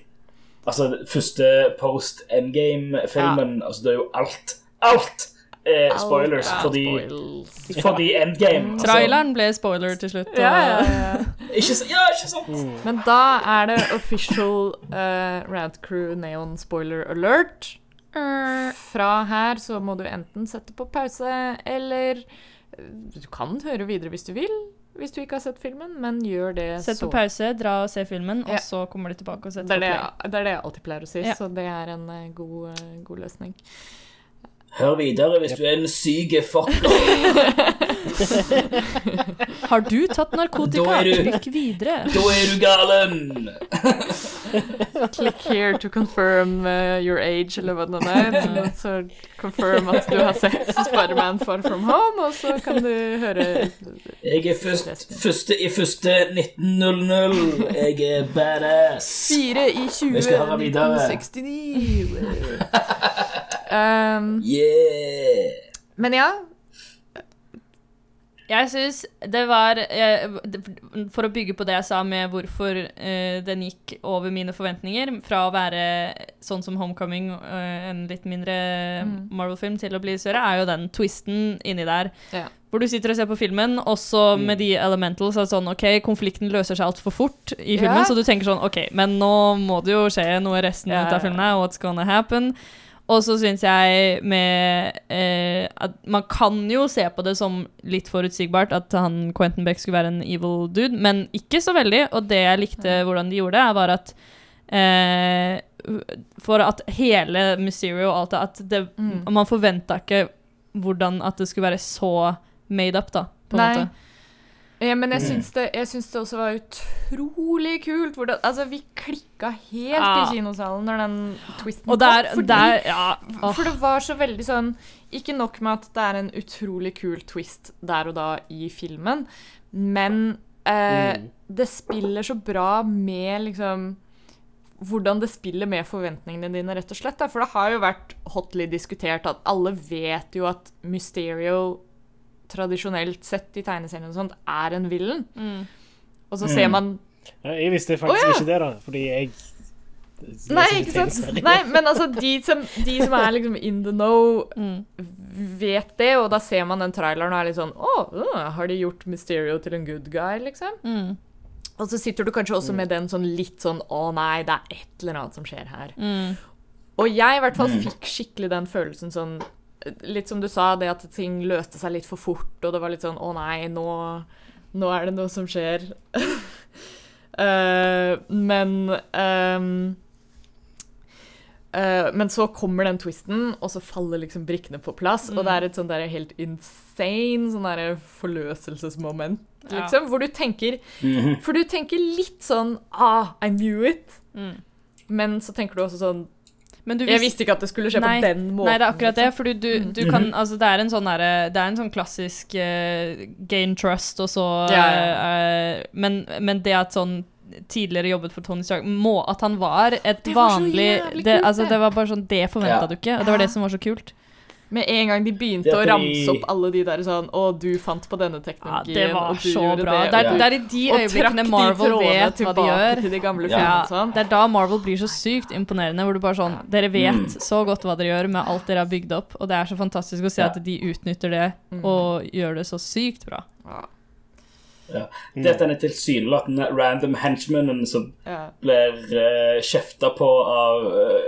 Altså, første post endgame-filmen Altså, det er jo alt Alt Eh, spoilers, alt fordi, spoils. fordi endgame altså, Traileren ble spoiler til slutt. Ja, og- ja, ja. Ikke, ja, ikke sant? Men da er det official uh, Rad Crew Neon spoiler alert. Fra her så må du enten sette på pause, eller eh, Du kan høre videre hvis du vil, hvis du ikke har sett filmen, men gjør det Sett så på pause, dra og se filmen, og så kommer du tilbake og setter er på play. det er det jeg alltid pleier å si, Ja. så det er en eh, god, eh, god løsning. Hør videre hvis du er en syk fucker. Har du tatt narkotika? Da er du- Trykk videre. Da er du galen! Click here to confirm uh, your age, eller hva det nå er. Så confirm at du har sett Spiderman Far From Home, og så kan du høre Jeg er først, første i første 1900. Jeg er badass. Fire i 20 Vi skal høre videre. 1969. um, Yeah! Men ja, Jeg syns det var For å bygge på det jeg sa med hvorfor eh, den gikk over mine forventninger, fra å være sånn som Homecoming, eh, en litt mindre Mm. Marvel-film, til å bli større, er jo den twisten inni der. Ja. Hvor du sitter og ser på filmen, også mm. med de elementals at sånn OK, konflikten løser seg altfor fort i filmen, Ja. så du tenker sånn OK, men nå må det jo skje noe resten Ja, ut av filmen. What's gonna happen? Og så syns jeg med eh, at man kan jo se på det som litt forutsigbart at han Quentin Beck skulle være en evil dude, men ikke så veldig. Og det jeg likte hvordan de gjorde det, var at eh, For at hele Mysterio og alt det At det, Mm. man forventa ikke hvordan at det skulle være så made up, da. På en Nei. måte. Ja, men jeg Mm. syns, det, jeg syns det også var utrolig kult. Hvordan, altså, vi klikka helt Ja. i kinosalen når den twisten Og der, fordi- der Ja. oh. For det var så veldig sånn Ikke nok med at det er en utrolig kul twist der og da i filmen, men eh, Mm. det spiller så bra med liksom hvordan det spiller med forventningene dine, rett og slett. Da. For det har jo vært hotly diskutert at alle vet jo at Mysterio tradisjonelt sett i tegneseriene og sånt er en villen. Mm. Og så Mm. ser man Ja, Jeg visste faktisk oh, ja. ikke det, da, fordi jeg Nei, ikke sant? Nei, men altså, de som, de som er liksom in the know, Mm. vet det, og da ser man den traileren og er litt sånn Å, øh, har de gjort Mysterio til en good guy, liksom? Mm. Og så sitter du kanskje også med den sånn litt sånn Å nei, det er et eller annet som skjer her. Mm. Og jeg i hvert fall fikk skikkelig den følelsen sånn Litt som du sa, det at ting løste seg litt for fort, og det var litt sånn Å nei, nå, nå er det noe som skjer. uh, men um, uh, Men så kommer den twisten, og så faller liksom brikkene på plass. Og det er et sånn der helt insane sånn der forløselsesmoment, Ja. liksom. Hvor du tenker Mhm. For du tenker litt sånn Ah, I knew it. Mm. Men så tenker du også sånn Men du Jeg visste visste ikke at det skulle skje Nei, på den måten. Nei, det er akkurat det. For du, du, du kan Altså, det er en sånn derre Det er en sånn klassisk uh, gain trust, og så Ja, eh, men, men det at sånn tidligere jobbet for Tony Stark må, At han var et Det var så vanlig det, altså, det. det var bare sånn Det forventa Ja. du ikke, og det var det som var så kult. Med en gang de begynte å ramse opp alle de der sånn Å, du fant på denne Ja, teknologien, det var og du så gjorde bra. det. Det er, Ja. det er i de og trakk øyeblikkene de Marvel vet hva de gjør. til de gamle Ja. filmene sånn. Det er da Marvel blir så sykt imponerende, hvor du bare sånn Dere vet Mm. så godt hva dere gjør med alt dere har bygd opp, og det er så fantastisk å se Ja. at de utnytter det Mm. og gjør det så sykt bra. Ja. Dette er den tilsynelatende random henchmanen som Ja. blir uh, kjefta på av uh,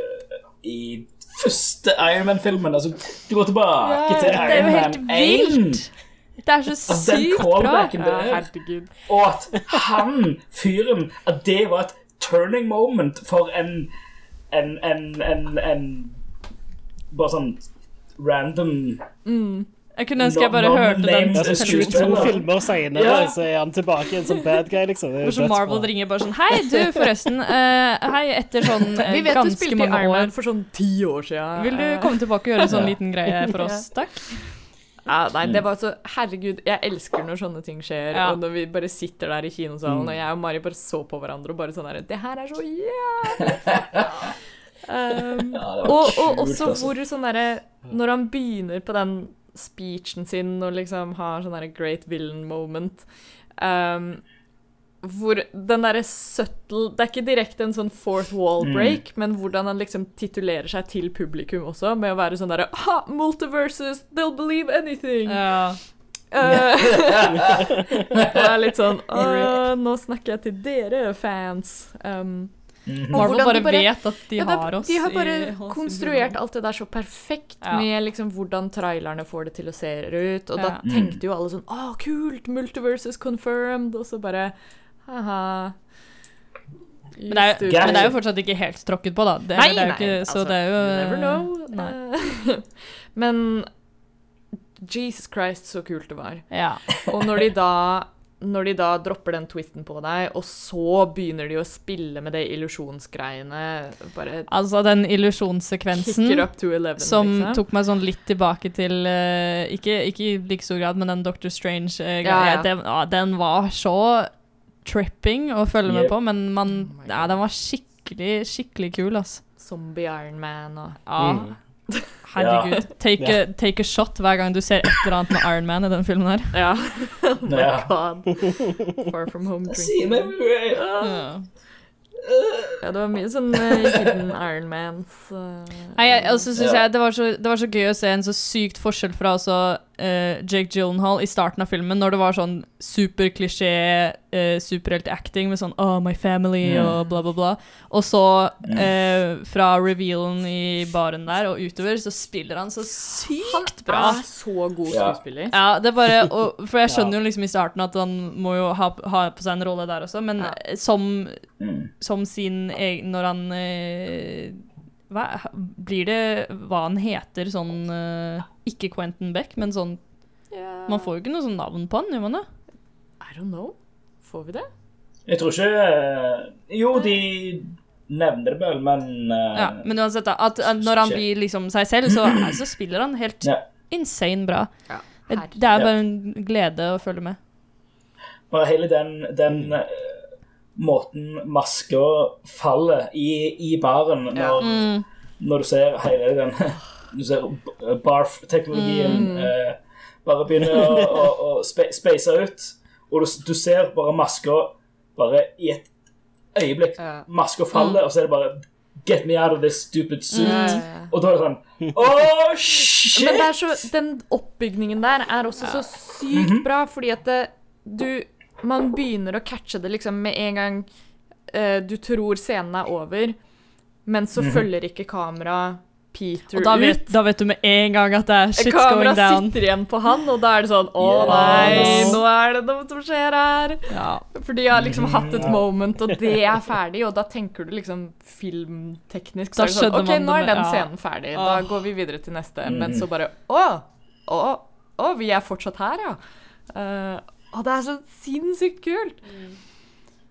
i første Iron Man-filmen. Altså, du går tilbake Ja, til Det er jo Iron helt Man 1. vilt! Det er så sykt bra! ja, Og at han, fyren At det var et turning moment for en En, en, en, en Bare sånn random Jeg kunne ønske jeg bare No- hørte den. non-named så 22 filmer senere, Ja. så er han tilbake en sånn bad guy, liksom. Det er Hvor så. Marvel ringer bare sånn Hei, du, forresten. Uh, hei, etter sånn eh, Vi vet du spilte i Iron Man for sånn ti år siden. Vil du komme tilbake og gjøre en sånn liten greie for oss, takk? Ja, nei, det var så Herregud, jeg elsker når sånne ting skjer. Ja. Og når vi bare sitter der i kinosalen, og jeg og Mari bare så på hverandre og bare sånn her Det her er så jævlig! Um, Ja, og, og kult, også altså. hvor sånn derre Når han begynner på den speechen sin og liksom har sånn derre great villain moment um, hvor den derre subtle Det er ikke direkte en sånn fourth wall Mm. break, men hvordan han liksom titulerer seg til publikum også, med å være sånn derre Ha! Multiverses! They'll believe anything! Ja. Uh, det er litt sånn Å, nå snakker jeg til dere, fans. Um, Og Marvel bare, de bare- vet at de ja, det- har oss De har bare i konstruert alt det der så perfekt Ja. med liksom hvordan trailerne får det til å se ut. Og da tenkte jo alle sånn Å, kult! Multiverses confirmed! Og så bare ha-ha. Men det, er, men det er jo fortsatt ikke helt tråkket på, da. Det, Nei, det er jo nei, ikke, så altså, det er jo never know. Nei. Men Jesus Christ, så kult det var. Ja. Og når de da når de da dropper den twisten på deg, og så begynner de å spille med det illusjonsgreiene Bare Altså, den illusjonssekvensen to 11, som liksom. tok meg sånn litt tilbake til uh, ikke, ikke i like stor grad, men den Doctor Strange-greia. Ja, ja. Den, ja, den var så tripping å følge med på, men man, Oh ja, den var skikkelig, skikkelig kul, altså. Zombie Iron Man og Ja, Mm. Herregud. Take, a, take a shot hver gang du ser et eller annet med Iron Man i den filmen her. Ja. oh my Ja. god. Far from home drinking. Ja. Ja, det var mye sånn eh, hidden Iron Mans. eh, Nei, jeg, altså synes Ja. jeg det var, så, det var så gøy å se en så sykt forskjell fra også eh, Jake Gyllenhaal i starten av filmen, når det var sånn superklisjé uh, superhelt-acting med sånn Oh, my family yeah. og bla, bla, bla. Og så uh, fra revealen i baren der og utover, så spiller han så sykt bra. Han er så god Ja. skuespiller. Ja, det er bare og, For jeg skjønner jo liksom i starten at han må jo ha, ha på seg en rolle der også, men Ja. eh, som, Mm. som sin egen Når han uh, hva, Blir det hva han heter sånn eh, Ikke Quentin Beck, men sånn Man får jo ikke noe sånn navn på han, gjør man det? I don't know. Får vi det? Jeg tror ikke eh, Jo, de nevner det vel, men uh, Ja, men uansett, da. At, at når han blir liksom seg selv, så, så spiller han helt Ja. insane bra. Ja. Det, er bare en glede å følge med. Bare hele den, den uh, måten maska faller i, i baren når, Mm. når du ser hele den Du ser barf-teknologien eh, bare begynner å, å, å spe, space ut, og du, du ser bare maska bare i et øyeblikk Ja. Maska faller, og så er det bare Get me out of this stupid suit. Mm. Og da er det sånn Oh, shit! Men det er så, den oppbygningen der er også så sykt bra, fordi at det, du Man begynner å catche det liksom med en gang eh, du tror scenen er over. men så følger ikke kamera Peter Og da vet, ut. da vet du med en gang at det er shit's Kamera going down. sitter igjen på han, og da er det sånn Å Yes. nei, nå er det noe som skjer her. Ja. For de har liksom hatt et moment, og det er ferdig, og da tenker du liksom filmteknisk. Så Da er det sånn, OK, nå er den den ja. scenen ferdig. Da går vi videre til neste. Mm. Men så bare Å! Å, å vi er fortsatt her, ja. Uh, og det er så sinnssykt kult.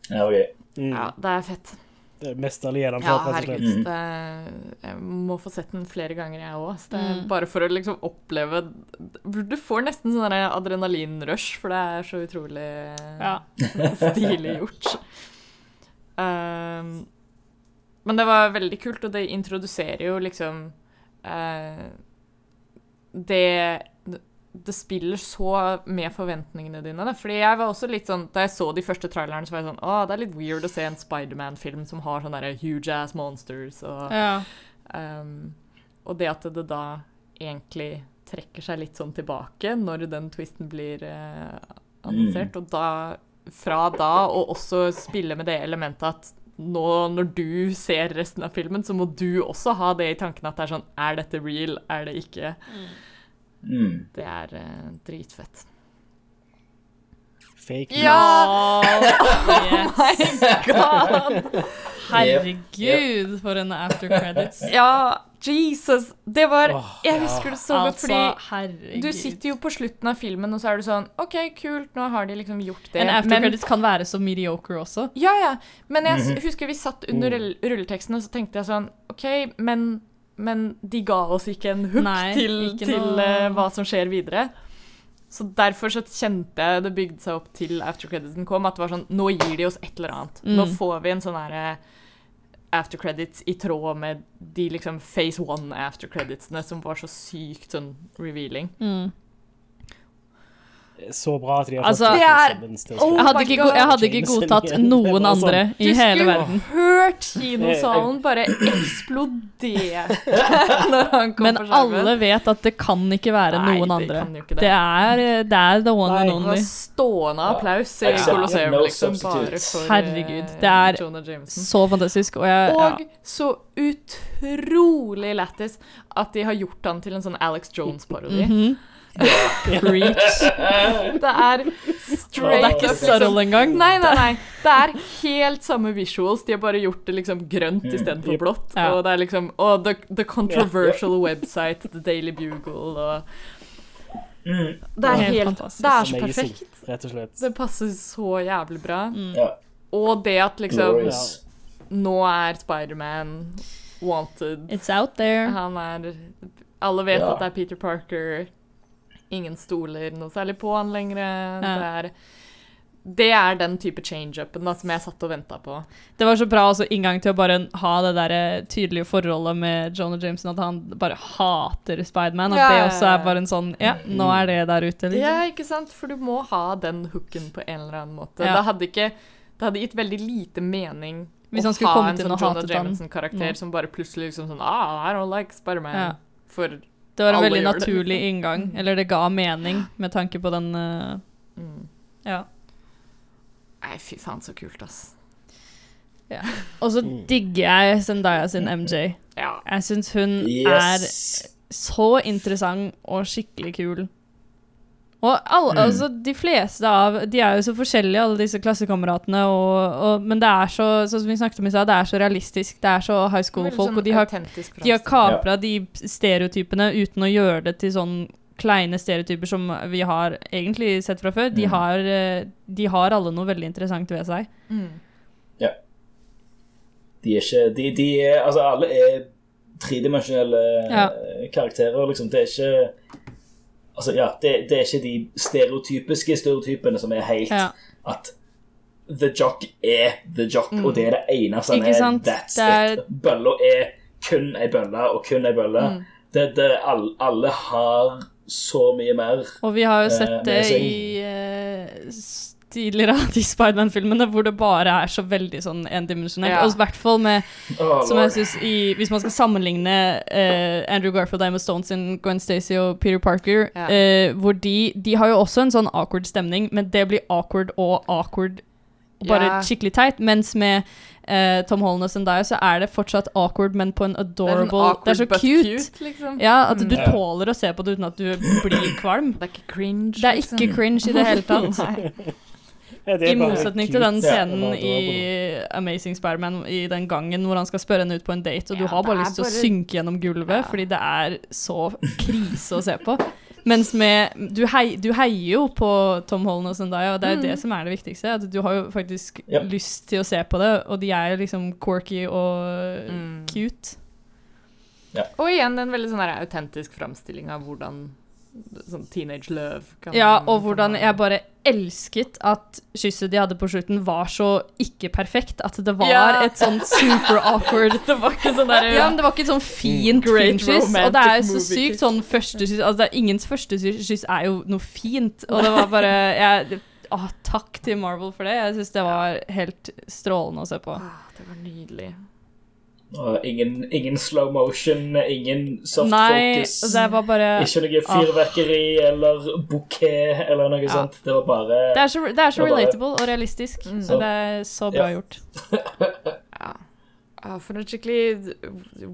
Ja, ok. Mm. Ja, det er fett. Det allierende Mesterlig Ja, gjennomført, herregud. Det, jeg må få sett den flere ganger, jeg òg. Mm. Bare for å liksom oppleve Du får nesten sånn adrenalinrush, for det er så utrolig Ja. stilig gjort. Um, men det var veldig kult, og det introduserer jo liksom uh, Det det spiller så med forventningene dine. Da. Fordi jeg var også litt sånn, Da jeg så de første trailerne, så var jeg sånn Å, det er litt weird å se en Spiderman-film som har sånne der huge ass monsters. Og, ja. um, og det at det da egentlig trekker seg litt sånn tilbake når den twisten blir uh, annonsert. Og da, fra da, og også spille med det elementet at nå når du ser resten av filmen, så må du også ha det i tanken at det er sånn Er dette real? Er det ikke? Mm. Det er uh, dritfett. Fake Ja! Yes. God! Herregud, for en after credits. Ja, Jesus! Det var Jeg husker det så godt, Altså, fordi du sitter jo på slutten av filmen, og så er du sånn OK, kult, nå har de liksom gjort det. En after credits kan være så mediocre også. Ja, ja. Men jeg Mhm. husker vi satt under rulleteksten, og så tenkte jeg sånn OK, men, men de ga oss ikke en hook Nei, til, til noe- eh, hva som skjer videre. Så derfor så kjente jeg det bygde seg opp til after creditsen kom, at det var sånn Nå gir de oss et eller annet. Nå Mm. får vi en sånn herre after credits i tråd med de liksom phase one after creditsene som var så sykt sånn revealing. Mm. Så bra at de har Altså, fått er- Oh. Jeg hadde, ikke, jeg hadde ikke godtatt noen andre sånn- andre i Du hele skulle hørt kinosalen bare eksplodere når han kom Men på skjermen. alle vet at det kan ikke være Nei, noen andre. det. Det er, det er the one Nei. and only. stående applaus i Colosseum, liksom, bare for Herregud, eh, det er Så fantastisk. Og jeg ja. Så utrolig lættis at de har gjort han til en sånn Alex Jones-parodi. Mhm. Preach. Det er straight det er ikke subtle liksom. engang. Nei, nei, nei. Det er helt samme visuals. De har bare gjort det liksom grønt Mm. istedenfor blått. Og det er liksom oh, the, the controversial website, The Daily Bugle og Mm. Det er Helt helt. Det er så perfekt. rett og slett. Det passer så jævlig bra. Mm. Ja. Og det at liksom. Nå er Spiderman wanted. It's out there. Han er Alle vet Ja. at det er Peter Parker. Ingen stoler noe særlig på han lenger. Det er det er den type change-upen som jeg satt og venta på. Det var så bra også inngang til å bare ha det der eh, tydelige forholdet med Jonah Jameson, at han bare hater Spiderman. At Ja, det også er bare en sånn Ja, nå er det der ute, Ja, liksom. ikke sant? For du må ha den hooken på en eller annen måte. Ja. Det, hadde ikke, det hadde gitt veldig lite mening Hvis å ha en sånn Jonah. Jameson-karakter Mm. som bare plutselig liksom sånn Ah, I don't like Spiderman. Ja. For Det var en Alle veldig naturlig det. inngang. Eller det ga mening med tanke på den uh, mm. Ja. Nei, fy faen, så kult, ass. Og så Mm. digger jeg Zendaya sin MJ. Ja. Jeg syns hun Yes. er så interessant og skikkelig kul. Og alle, Mm. altså, de fleste av De er jo så forskjellige, alle disse klassekameratene, og, og, men det er så som vi snakket om i stad, det er så realistisk. Det er så high school-folk, sånn og de har, de har kapra ja. de stereotypene uten å gjøre det til sånn kleine stereotyper som vi har egentlig sett fra før. De, Mm. har, eh, de har alle noe veldig interessant ved seg. Mm. De er ikke de, de er, Altså, alle er tredimensjonelle Ja. eh, karakterer, liksom. Det er ikke Altså, ja, det, det er ikke de stereotypiske stereotypene som er helt Ja. at The Jock er The Jock, og det er det eneste han er. That's Det er- it. Bølla er kun ei bølle, og kun ei bølle. Det, det, alle, alle har så mye mer. Og vi har jo Eh, sett det i eh, tidligere av de Spiderman-filmene, hvor det bare er så veldig sånn endimensjonelt. Ja. Og i hvert fall med oh, Som jeg synes i, Hvis man skal sammenligne uh, Andrew Garfield, Emma Stone sin Gwen Stacy og Peter Parker, Ja. uh, hvor de De har jo også en sånn awkward stemning, men det blir awkward og awkward bare Ja. skikkelig teit. Mens med uh, Tom Holland og Zendaya så er det fortsatt awkward, men på en Det er, adorable sånn Det er så cute. cute. liksom. Ja, at du Ja. tåler å se på det uten at du blir kvalm. Det er ikke cringe. Det er ikke cringe i det hele tatt. Nei. Ja, det er I motsetning til den scenen i Amazing Spiderman i den gangen hvor han skal spørre henne ut på en date, og du har bare lyst til å synke gjennom gulvet Ja. fordi det er så krise å se på. Mens med Du, hei, du heier jo på Tom Holland og Zendaya, og det er jo det som er det viktigste. At du har jo faktisk Ja. lyst til å se på det, og de er liksom quirky og Mm. cute. Og igjen en veldig sånn autentisk framstilling av hvordan sånn teenage love kan Ja, og hvordan jeg bare elsket at kysset de hadde på slutten, var så ikke perfekt. At det var Ja. et sånn super awkward Det var ikke sånn der Ja, men det var ikke et sånn fint Great filmkyss. Og det er jo så sykt sånn første kyss Altså, det er, ingens første kyss er jo noe fint, og det var bare jeg, å, takk til Marvel for det. Jeg syns det var helt strålende å se på. Åh, Det var nydelig. Og ingen, ingen slow motion, ingen soft Nei, focus. det var bare Ikke noe fyrverkeri eller bouquet eller noe sånt. Det var bare Det er så, det er så Det relatable bare- og realistisk. Mm. Så det er så bra Ja. gjort. Ja. ja, for en skikkelig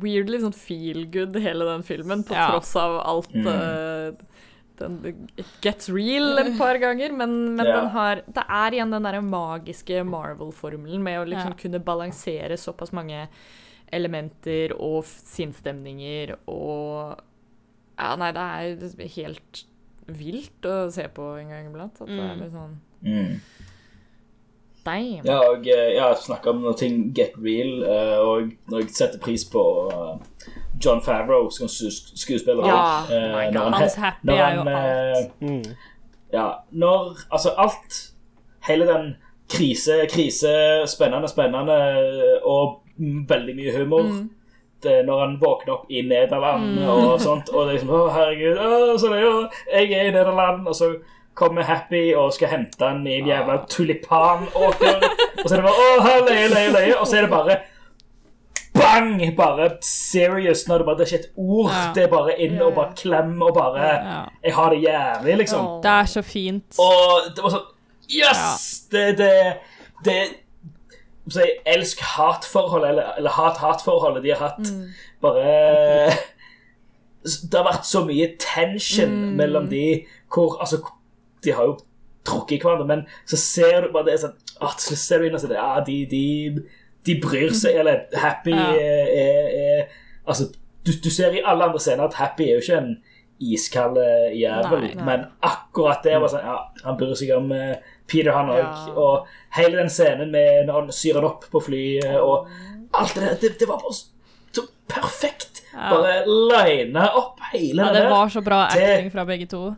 weirdly sånn feel good hele den filmen, på Ja. tross av alt Mm. uh, den, It gets real et par ganger, men, men Ja. den har Det er igjen den derre magiske Marvel-formelen med å liksom Ja. kunne balansere såpass mange elementer og sinnsstemninger og Ja, nei, det er helt vilt å se på en gang iblant. At det er Mm. litt sånn mm. Damn. Ja, og jeg har snakka om når ting get real, eh, og når jeg setter pris på eh, John Favreau som skuespiller. Ja, oh my når God. han- Hans happy når er jo alt. eh, Mm. Ja, når Altså, alt Hele den krise, krise, spennende, spennende og mm, veldig mye humor. Mm. Det, når han våkner opp i Nederland og sånt, og det er liksom Å, herregud, å, så det, å, jeg er i Nederland, og så kommer Happy og skal hente han i en jævla tulipanåker, og så er det bare Å, her, leie, leie, leie, og så er det bare Bang! Bare serious. Når det bare det er ikke et ord. Ja. Det er bare inn og bare klem og bare Ja. Jeg har det jævlig, liksom. Det er så fint. Og det var sånn Yes! Det, det, det så jeg elsk-hat-forholdet, eller, eller hat-hat-forholdet de har hatt. Bare Det har vært så mye tension mellom de hvor Altså, de har jo trukket i hverandre, men så ser du bare det sånn ah, så ser du inn og ser det, ja, de, de, de bryr seg, eller Happy Ja. er, er, er Altså, du, du ser i alle andre scener at Happy er jo ikke en iskald eh, jævel, men akkurat det var sånn Ja, han bryr seg om eh, Peter, han òg. Ja. Og hele den scenen med når han syrer opp på flyet, og alt det der, det, det var bare så, perfekt. Ja. Bare lina opp hele Ja, det det var så bra Det- acting fra begge to.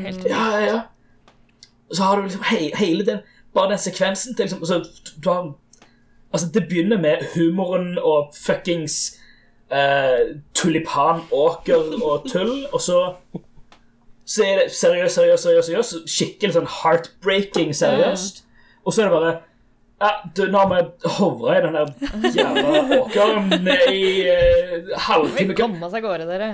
Helt Ja, ja, ja. Så har du liksom he hele den Bare den sekvensen til liksom altså, du har, altså, Det begynner med humoren og fuckings uh, tulipanåker og tull, og så så er det seriøst, seriøst, seriøst, seriøst skikkelig sånn heartbreaking seriøst. Og så er det bare ja, du, Nå har vi hovra i den der jævla åkeren i uh, halvtime. Kom oss av gårde, dere.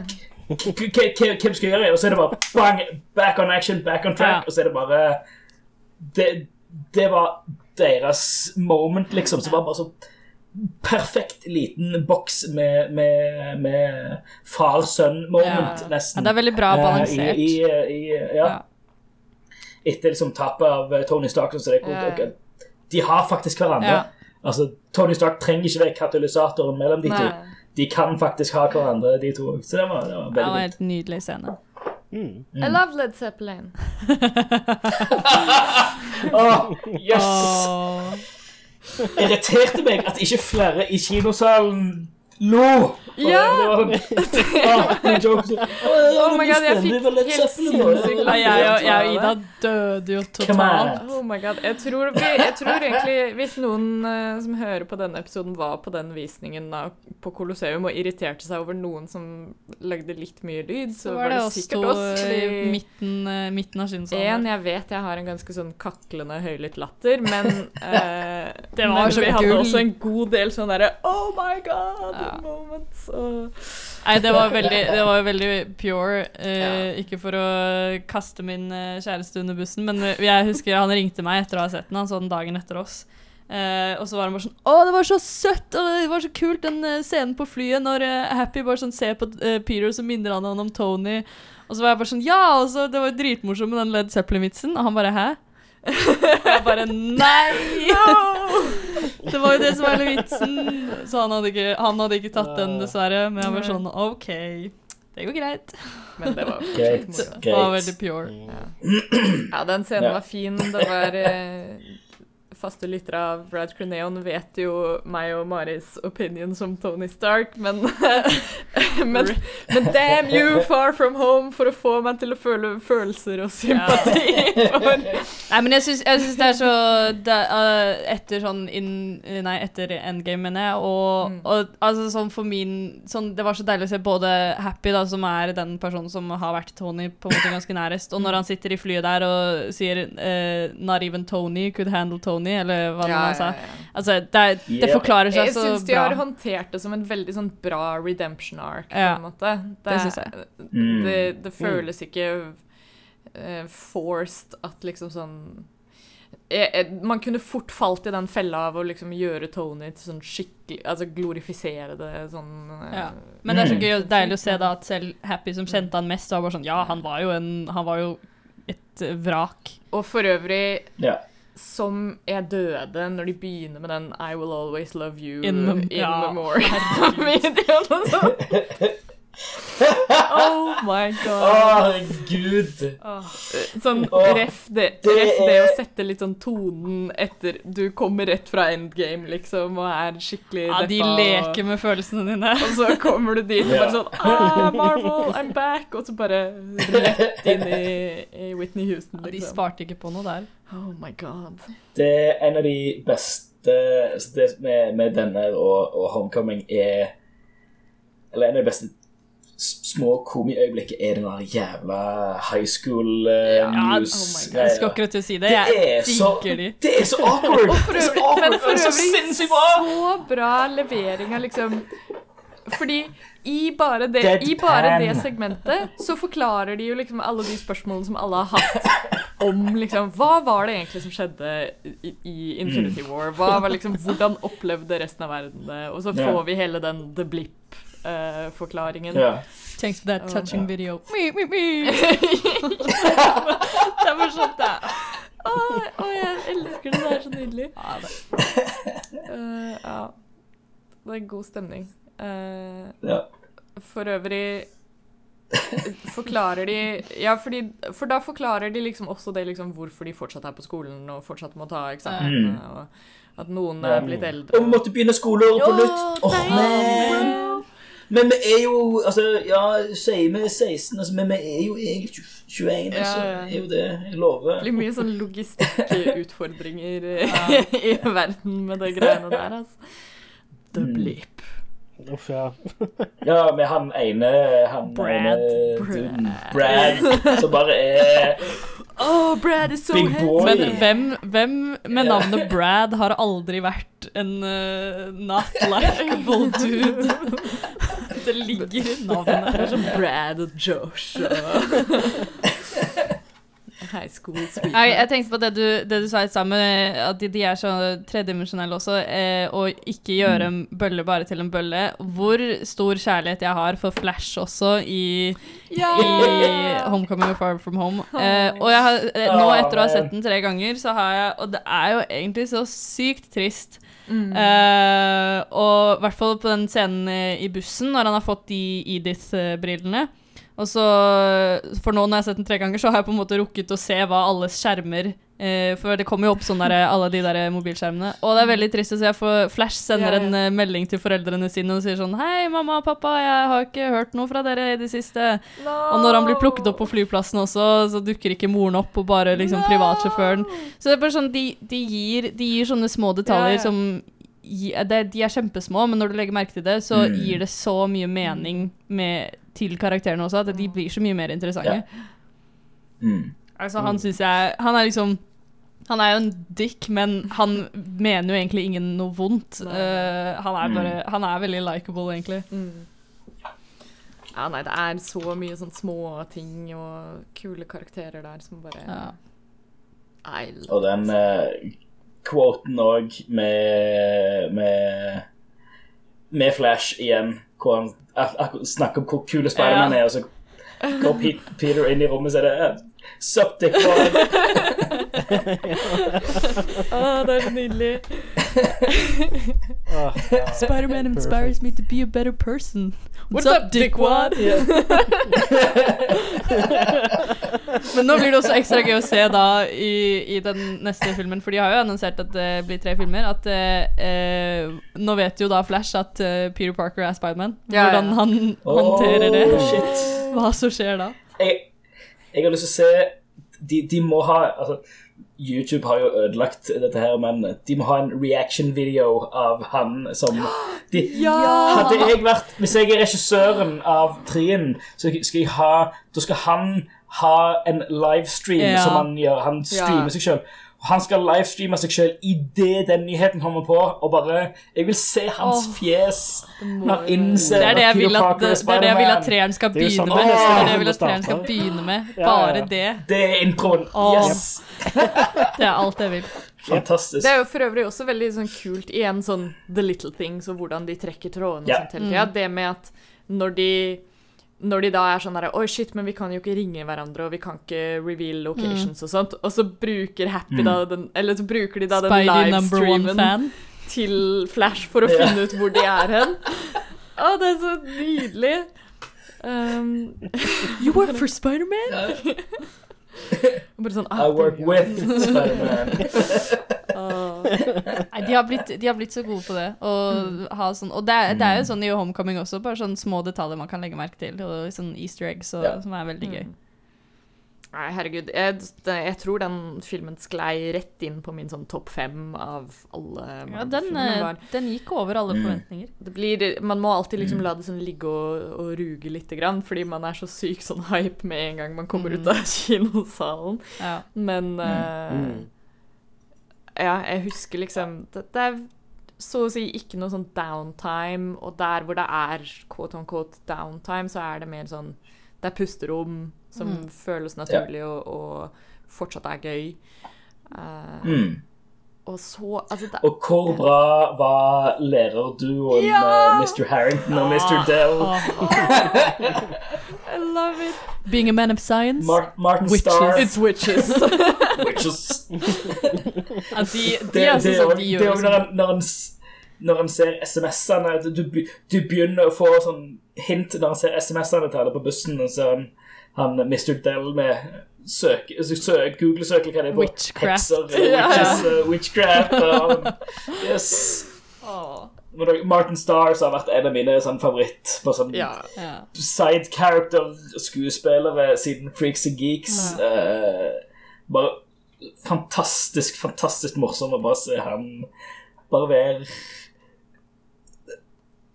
Hvem skal gjøre det? Og så er det bare bang, back on action, back on track. Ja. Og så er det bare Det, det var deres moment, liksom. Så det var bare så perfekt liten boks med, med, med far-sønn-moment, Ja. nesten. Ja, det er veldig bra Eh, balansert. I, i, i, ja. Ja. Etter liksom tapet av eh, Tony Stark. Så det, Ja. ok, De har faktisk hverandre. Ja. Altså, Tony Stark trenger ikke være katalysatoren mellom de to. De kan faktisk ha hverandre, de to. Så det var, det var veldig fint. helt nydelig scene. I love Led Zeppelin. oh, yes! Åh. Irriterte meg at ikke flere i kinosalen lo. Ja! Jokes. Oh my god, jeg fikk helt sinnssykt jeg, jeg og Ida døde jo totalt. Oh my god. Jeg tror, vi, jeg tror egentlig Hvis noen uh, som hører på denne episoden, var på den visningen da, på Colosseum og irriterte seg over noen som lagde litt mye lyd, så, Så var det var det sikkert oss. i midten, uh, midten av en, skinnsalen. jeg vet jeg har en ganske sånn kaklende høylytt latter, men uh, Det var men så vi hadde også en god del sånn derre Oh my god! Moments. Og Nei, det var veldig, det var veldig pure. eh, Ja. Ikke for å kaste min eh, kjæreste under bussen, men jeg husker han ringte meg etter å ha sett den. Han så den dagen etter oss. Eh, og så var han bare sånn Å, det var så søtt! Og det var så kult, den eh, scenen på flyet når uh, Happy bare sånn ser på uh, Peter, så minner han han om Tony. Og så var jeg bare sånn Ja! Og så det var dritmorsomt med den Led Zeppelin-vitsen. Og han bare Hæ? Og jeg bare Nei! Det var jo det som var hele vitsen. Så han hadde ikke, han hadde ikke tatt den, dessverre. Men jeg var sånn OK, det går greit. Men det var Greit. moro. Det var veldig pure. Ja, den scenen Ja. var fin. Det var eh, Faste lyttere av Brad Creneon vet jo meg og Maris opinion som Tony Stark, men men, men damn you, Far From Home, for å få meg til å føle følelser og sympati for Nei, men jeg syns, det er så det, uh, Etter sånn in, Nei, etter endgame, mener jeg. Og, Mm. og altså sånn for min sånn, Det var så deilig å se både Happy, da, som er den personen som har vært Tony på en måte ganske nærest, og når han sitter i flyet der og sier uh, 'Not even Tony could handle Tony', eller hva det Ja, han sa. ja, ja. Altså, det, er- det Yeah. forklarer seg Jeg så syns de har håndtert det som en veldig sånn bra redemption arc, på en måte. det synes jeg. Mm. Det, det føles ikke eh, forced at liksom sånn eh, eh, Man kunne fort falt i den fella av å liksom gjøre Tony til sånn skikkelig Altså glorifisere det sånn Ja. Men det er så Mm. gøy og deilig å se da at selv Happy, som kjente han mest, var bare sånn Ja, han var jo, en, han var jo et vrak. Og for øvrig Ja. Som er døde når de begynner med den I will always love you In in, mem- ja, sånn. Oh my god. herregud. Sånn Åh, ref det, det ref det å sette litt sånn tonen etter Du kommer rett fra endgame, liksom, og er skikkelig Ja, de deppa, leker med følelsene dine. Og, så kommer du dit og bare sånn ah, Marvel, I'm back! Og så bare rett inn i, i Whitney Houston, Ja, De liksom. sparte ikke på noe der. Oh my god. Det er en av de beste altså Det med, med denne og, og Homecoming er Eller en av de beste små komiøyeblikket er den der jævla high school uh, Ja, oh skal akkurat si det. Det Jeg er så de. Det er så awkward! For det er så øvrig, awkward, men for det så øvrig sinnssykt bra! så bra levering av liksom Fordi i bare, det, i bare det segmentet så forklarer de jo liksom alle de spørsmålene som alle har hatt om liksom Hva var det egentlig som skjedde i, i Infinity War? Hva var liksom, Hvordan opplevde resten av verden det? Og så får vi hele den The Blip-forklaringen. Yeah. Thanks for that Oh, touching video. Me, me, me. det er morsomt, det. Å, å, jeg elsker det. Det er så nydelig. Ja, det. Uh, ja. Det er god stemning. Uh, ja. For øvrig forklarer de Ja, fordi, for da forklarer de liksom også det liksom hvorfor de fortsatt er på skolen og fortsatt må ta eksamen. Mm. Og at noen er blitt eldre. Og måtte begynne skoleåret på nytt. Åh, men Men vi er jo Altså, ja, sier vi 16, altså, men vi er jo egentlig 21, altså. ja. Er jo det. Jeg lover. Det blir mye sånn logistikkutfordringer i verden med det greiene der, altså. The bleep. Uff, ja. Ja, med han ene han Brad. Ene, duden, Brad. Som bare er Oh, Brad is so Big boy. Men hvem, hvem med navnet Brad har aldri vært en uh, not likeable dude? Det ligger i Det er som Brad og Josh og High school sweetheart. Jeg, jeg tenkte på det du, det du sa i stad, at de, de er så tredimensjonelle også, eh, og ikke gjøre en bølle bare til en bølle. Hvor stor kjærlighet jeg har for Flash også i, Ja! i Homecoming og Far From Home. Eh, og jeg har, eh, nå etter å ha sett den tre ganger, så har jeg Og det er jo egentlig så sykt trist. Eh, og i hvert fall på den scenen i bussen, når han har fått de Edith-brillene. Og så, For nå når jeg har sett den tre ganger, så har jeg på en måte rukket å se hva alles skjermer eh, For det kommer jo opp sånn der, alle de der mobilskjermene. Og det er veldig trist å se, for Flash sender Ja, ja. en eh, melding til foreldrene sine og sier sånn Hei, mamma og pappa, jeg har ikke hørt noe fra dere i det siste. Og når han blir plukket opp på flyplassen også, så dukker ikke moren opp, og bare liksom privatsjåføren. Så det er bare sånn, de, de, gir, de gir sånne små detaljer Ja, ja. som det, De er kjempesmå, men når du legger merke til det, så Mm. gir det så mye mening med, til karakterene også, at de blir så mye mer interessante. Mm. Altså, han syns jeg Han er liksom Han er jo en dick, men han mener jo egentlig ingen noe vondt. Uh, han er bare Han er veldig likeable, egentlig. Ja, nei, det er så mye sånn små ting og kule karakterer der som bare Ja. I love Og den uh, quoten òg med, med Med Flash igjen, hvor han ak ak snakker om hvor kule Spiderman Ja. er, og så går Peter inn i rommet, så er det Sup, dickwad. ah, det er så nydelig. Spiderman ja. Spider-Man inspires me to be a better person. What's up, dickwad? Men nå blir det også ekstra gøy å se da i, i den neste filmen, for de har jo annonsert at det blir tre filmer. At eh, eh, Nå vet jo da Flash at eh, Peter Parker er Spiderman. Ja, ja. Hvordan han håndterer det. Oh, shit. Hva som skjer da. jeg, jeg har lyst til å se De, de må ha altså, YouTube har jo ødelagt dette her, men de må ha en reaction-video av han som de, Hadde jeg vært Hvis jeg er regissøren av trien, så skal jeg ha Da skal han ha en livestream Ja. som han gjør. Han streamer Ja. seg sjøl. Han skal livestreame seg sjøl idet den nyheten kommer på, og bare Jeg vil se hans oh, fjes når han innser Det er det jeg at Peter vil at, Parker er det er det jeg vil at treeren skal er sånn begynne med. det er det jeg vil at treeren skal begynne med. Bare ja. det. Det er introen. Åh. Yes! Det er alt jeg vil. Fantastisk. Det er jo for øvrig også veldig sånn kult igjen sånn The Little Things og hvordan de trekker trådene og Ja. sånt hele tida. Det med at når de når de da er sånn derre Oi, shit, men vi kan jo ikke ringe hverandre, og vi kan ikke reveal locations og sånt. Og så bruker Happy da den Eller så bruker de da Spidey den livestreamen til Flash for å finne ut hvor de er hen. Å, det er så nydelig. Um, You work for Spider-Man? bare sånn I ah, work with Spider-Man. ah. Nei, de har, blitt, de har blitt så gode på det. Og, ha sånn, og det, er, det er jo sånn i Homecoming også, bare sånne små detaljer man kan legge merke til. Og sånn easter eggs og, Ja. som er veldig gøy. Nei, herregud. Jeg, jeg tror den filmen sklei rett inn på min sånn topp fem av alle Ja, den, eh, Var- den gikk over alle Mm. forventninger. Det blir, man må alltid liksom la det sånn ligge og, og ruge lite grann, fordi man er så syk sånn hype med en gang man kommer ut av kinosalen. Ja. Men Mm. ja, jeg husker liksom det, det er så å si ikke noe sånn downtime, og der hvor det er quote on quote downtime, så er det mer sånn Det er pusterom som Mm. føles naturlig og, og fortsatt er gøy. Uh, Mm. Og så Altså, det, Og hvor bra var lærerduoen Ja! med Mr. Harrington og Mr. Dell? I love it. Being a man of science. Mar Martin Witches. Star. It's witches. Witches. Ja, de, de er altså sånn, også- de det er når liksom han, når han, når han ser SMS-ene du, du begynner å få sånn hint når han ser SMS-ene til alle på bussen, og så er han, Mr. Dell med søk, søk, Google-søker hva det er på Witchcraft. hekser, Ja, ja. witches, uh, witchcraft Um, Yes. Oh. Martin Stars har vært en av mine sånn, favoritt på sånn ja. ja. side character-skuespillere siden Freaks and Geeks. Eh, bare fantastisk, fantastisk morsom å bare se han bare være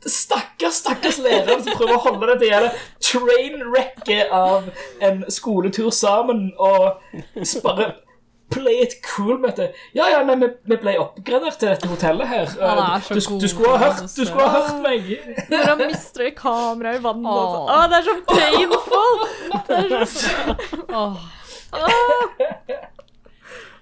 Stakkars, stakkars lærer som prøver å holde dette hele trainwrecket av en skoletur sammen og bare play it cool med dette. Ja, ja, nei, vi, vi ble oppgradert til dette hotellet her. Er du, du skulle ha hørt, du skulle ha hørt meg. Når han mister kameraet i vannet og sånn. Åh. Å, det er så painful! Det er så Åh,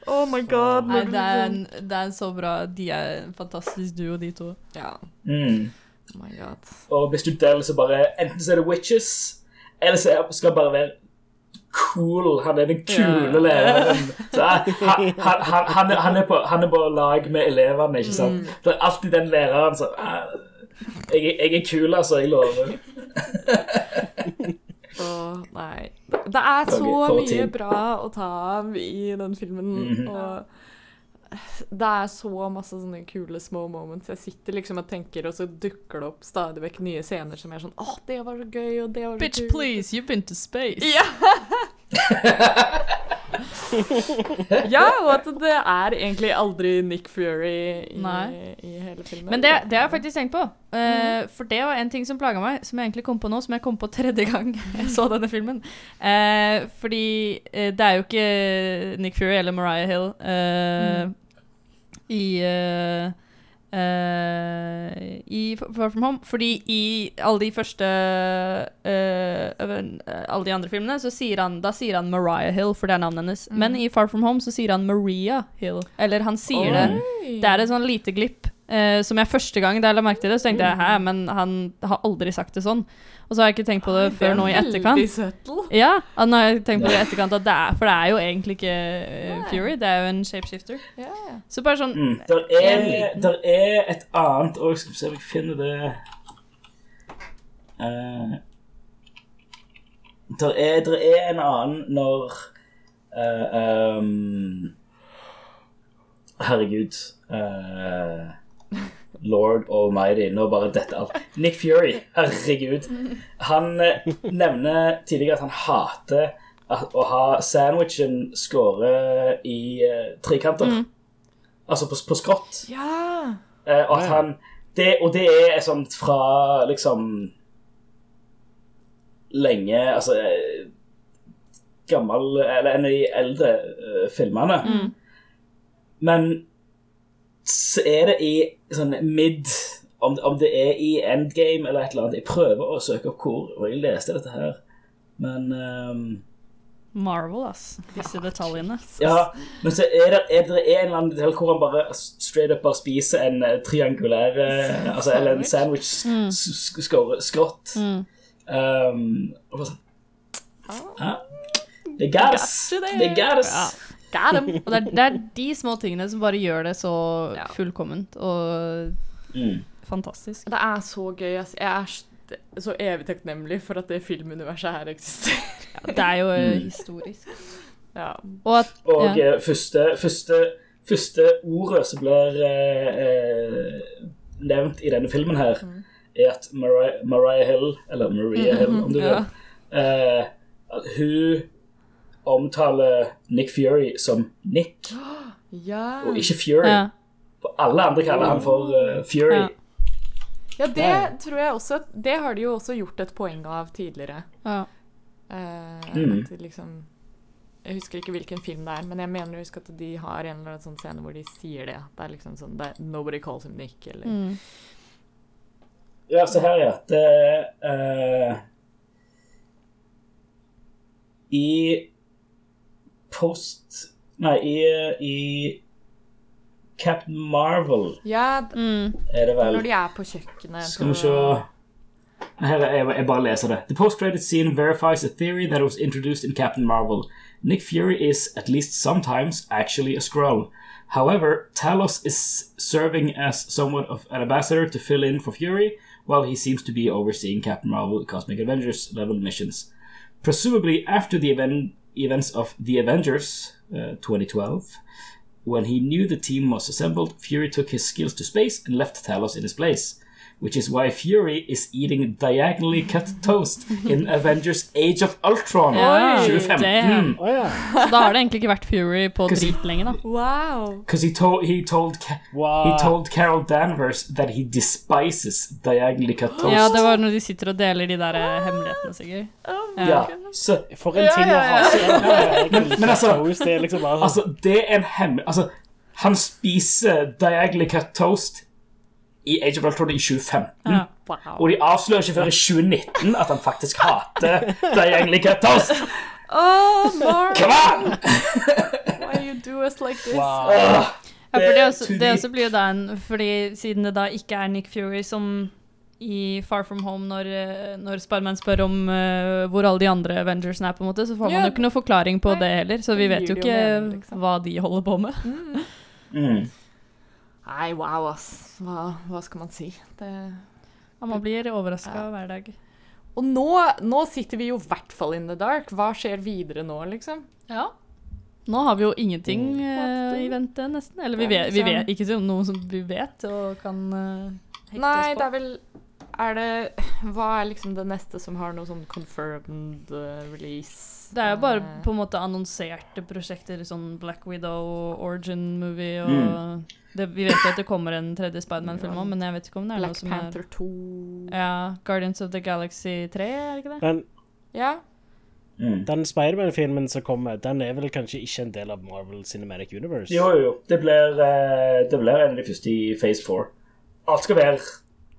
Oh my god. nei, det, er liksom- en, det er en så bra De er en fantastisk duo, de to. Ja. Mm. Oh my god. Og hvis du deler så bare Enten så er det witches, eller så skal det bare være cool. Han er den kule Ja. læreren. Så er- han, han, han, han, er, han, er på, han er på lag med elevene, ikke sant? Det er alltid den læreren som «Ah, jeg, jeg er kul, altså. Jeg lover. oh, nei. Det er så mye bra å ta av i den filmen. Mhm. Og det er så masse sånne kule små moments. Jeg sitter liksom og tenker, og så dukker det opp stadig vekk nye scener som er sånn Å, det var så gøy, og det var så Bitch, kult. please, you've been to space. Ja. Ja, og at det er egentlig aldri Nick Fury i, i hele filmen. Men det, det har jeg faktisk tenkt på. Eh, for det var en ting som plaga meg, som jeg egentlig kom på nå, som jeg kom på tredje gang jeg så denne filmen. Uh, fordi uh, det er jo ikke Nick Fury eller Mariah Hill eh, i uh, uh, i Far From Home. Fordi i alle de første uh, Alle de andre filmene, så sier han Da sier han Mariah Hill, for det er navnet hennes. Men i Far From Home så sier han Maria Hill. Eller han sier det. Det er et sånn lite glipp. som jeg første gang da jeg la merke til det, så tenkte jeg hæ, men han har aldri sagt det sånn. Og så har jeg ikke tenkt på det før nå i etterkant. Veldig subtle. Ja, og nå har jeg tenkt på det i etterkant, at det er, for det er jo egentlig ikke eh, Fury, det er jo en shapeshifter. Ja, ja. Så bare sånn Mm. Der, er, der er et annet òg, skal vi se om jeg finner det uh, der, er, der er en annen når uh, um, Herregud eh, Lord Almighty. Nå bare dette alt. Nick Fury, herregud. Han eh, nevner tidligere at han hater å ha sandwichen skåret i uh, trekanter. Altså på, på skrått. ja. Uh, og at han det, Og det er sånn fra liksom Lenge Altså Gammel Eller en av de eldre uh, filmene. Men så er det i sånn mid om, om det er i endgame eller et eller annet Jeg prøver å søke opp hvor, og jeg leste dette her, men um, Marvel, ass. Disse detaljene. ja, men så er det, er det en eller annen detalj hvor han bare straight up bare spiser en eh, triangulær eh, Altså, eller en sandwich mm. skrått. Um, og bare sånn ja. Det er gass! Det er gas. Ja. Got him. Og det er, det er de små tingene som bare gjør det så Ja. fullkomment og Mm. fantastisk. Det er så gøy. Jeg er så evig takknemlig for at det filmuniverset her eksisterer. Det er jo mm. historisk. Ja. Og at Og ja. eh, første, første, første ordet som blir eh, eh, nevnt i denne filmen her, er at Mariah, Mariah Hill, eller Maria Hill, om du vil, Ja. eh, hun omtaler Nick Fury som Nick, Ja. og ikke Fury. ja. For alle andre kaller han for uh, Fury. Ja. ja, det tror jeg også Det har de jo også gjort et poeng av tidligere. Ja. Eh, Mm. at liksom Jeg husker ikke hvilken film det er, men jeg mener jeg at de har en eller annen sånn scene hvor de sier det. Det er liksom sånn det er, Nobody calls him Nick, eller Mm. Ja, se her, ja. Det uh, I post Nei, i, i Captain Marvel Ja, d- Mm. er det vel når de er på kjøkkenet Skal vi på- se Her er, jeg, jeg bare leser det. The post-credit scene verifies a theory that was introduced in Captain Marvel. Nick Fury is, at least sometimes, actually a Skrull. However, Talos is serving as somewhat of an ambassador to fill in for Fury, while he seems to be overseeing Captain Marvel Cosmic Avengers level missions. Presumably after the event, events of The Avengers uh, 2012, when he knew the team was assembled, Fury took his skills to space and left Talos in his place. Which is why Fury is eating diagonally cut toast in Avengers Age of Ultron Oi, 2015. Oh, yeah. Så da har det egentlig ikke vært Fury på drit lenge, da. Wow! Because he told he told Wow. he told Carol Danvers that he despises diagonally cut toast. Ja, det var når de sitter og deler de der What? hemmelighetene, sikkert. Oh, Ja, så For en ting å ha Men- men altså- Toast, det er liksom bare sånn altså det er en hemmelig Altså, han spiser diagonally cut toast i Age of Ultron i 2015. Ja. wow. Og de avslører ikke før i 2019 at han faktisk hater diagonally cut toast. Oh, Mark, Come on! why you do us like this? Wow. Ja, for det, også, det også blir jo da en Fordi siden det da ikke er Nick Fury som i Far From Home når, eh, når Spiderman spør om uh, hvor alle de andre Avengersene er, på en måte, så får man jo ikke noe forklaring på Nei, det heller. Så vi vet jo ikke liksom. hva de holder på med. Mm. Nei, wow, ass. Hva, hva skal man si? Det... Ja, man blir overraska Ja. hver dag. Og nå, nå sitter vi jo i hvert fall in the dark. Hva skjer videre nå, liksom? Ja. Nå har vi jo ingenting Mm. eh, i vente, nesten. Eller vi Det vet, vi vet ikke så- noe som vi vet og kan uh, hekte Nei, oss det på. er vel er det Hva er liksom det neste som har noe sånn confirmed eh, release? Det er jo bare Eh, på en måte annonserte prosjekter, sånn Black Widow, Origin Movie og Mm. det, Vi vet jo at det kommer en tredje Spiderman-film òg, men jeg vet ikke om det er Black noe som Panther er 2 Ja, Guardians of the Galaxy 3, er det ikke det? Men Ja. Mm. den Spiderman-filmen som kommer, den er vel kanskje ikke en del av Marvel Cinematic Universe? Jo, jo, jo. Det blir, eh, det blir en av de første i Phase 4. Alt skal være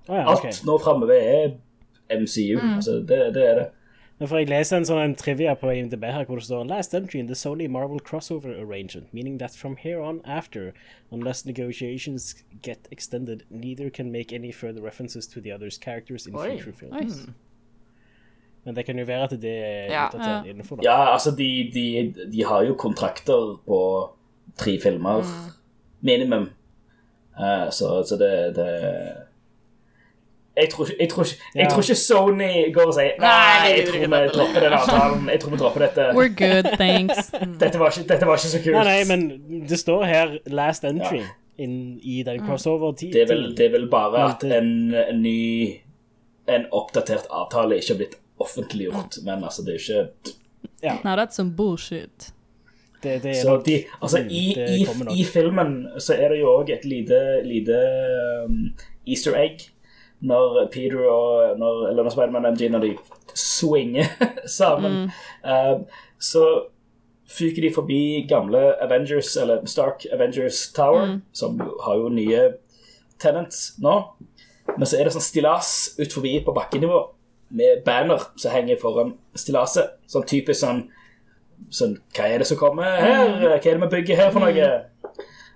Å ja, Alt ok. nå framover er MCU. Altså, det, det er det. Men For jeg leser en sånn en trivia på IMDb her hvor det står Last entry in the Sony Marvel crossover arrangement, meaning that from here on after, unless negotiations get extended, neither can make any further references to the other's characters in Oi. future films. Nice. Men det kan jo være at det er Ja. ja. innenfor. da. Ja, altså, de, de, de har jo kontrakter på tre filmer minimum. Uh, så, så det, det jeg tror, ikke- jeg, tror, ikke- jeg tror ikke Sony går og sier Nei, jeg tror vi dropper den avtalen. Jeg tror vi dropper dette. We're good, thanks. Dette var ikke, dette var ikke så kult. Nei, nei, men det står her 'last entry' inn i den det, vel, crossover-tiden. det er vel bare at en, en ny En oppdatert avtale ikke har blitt offentliggjort. Men altså, det er jo ikke Now that's some bullshit. Det, det er Så nok- de, altså Mm, i, det i. I filmen så er det jo òg et lite, lite um, easter egg når Peter og når, eller når Spiderman og MG når de swinger sammen. Um, så fyker de forbi gamle Avengers, eller Stark Avengers Tower, som har jo nye tenants nå. Men så er det sånn stillas ut forbi på bakkenivå med banner som henger foran stillaset. Sånn typisk sånn sånn, hva er det som kommer her? Hva er det vi bygger her for noe?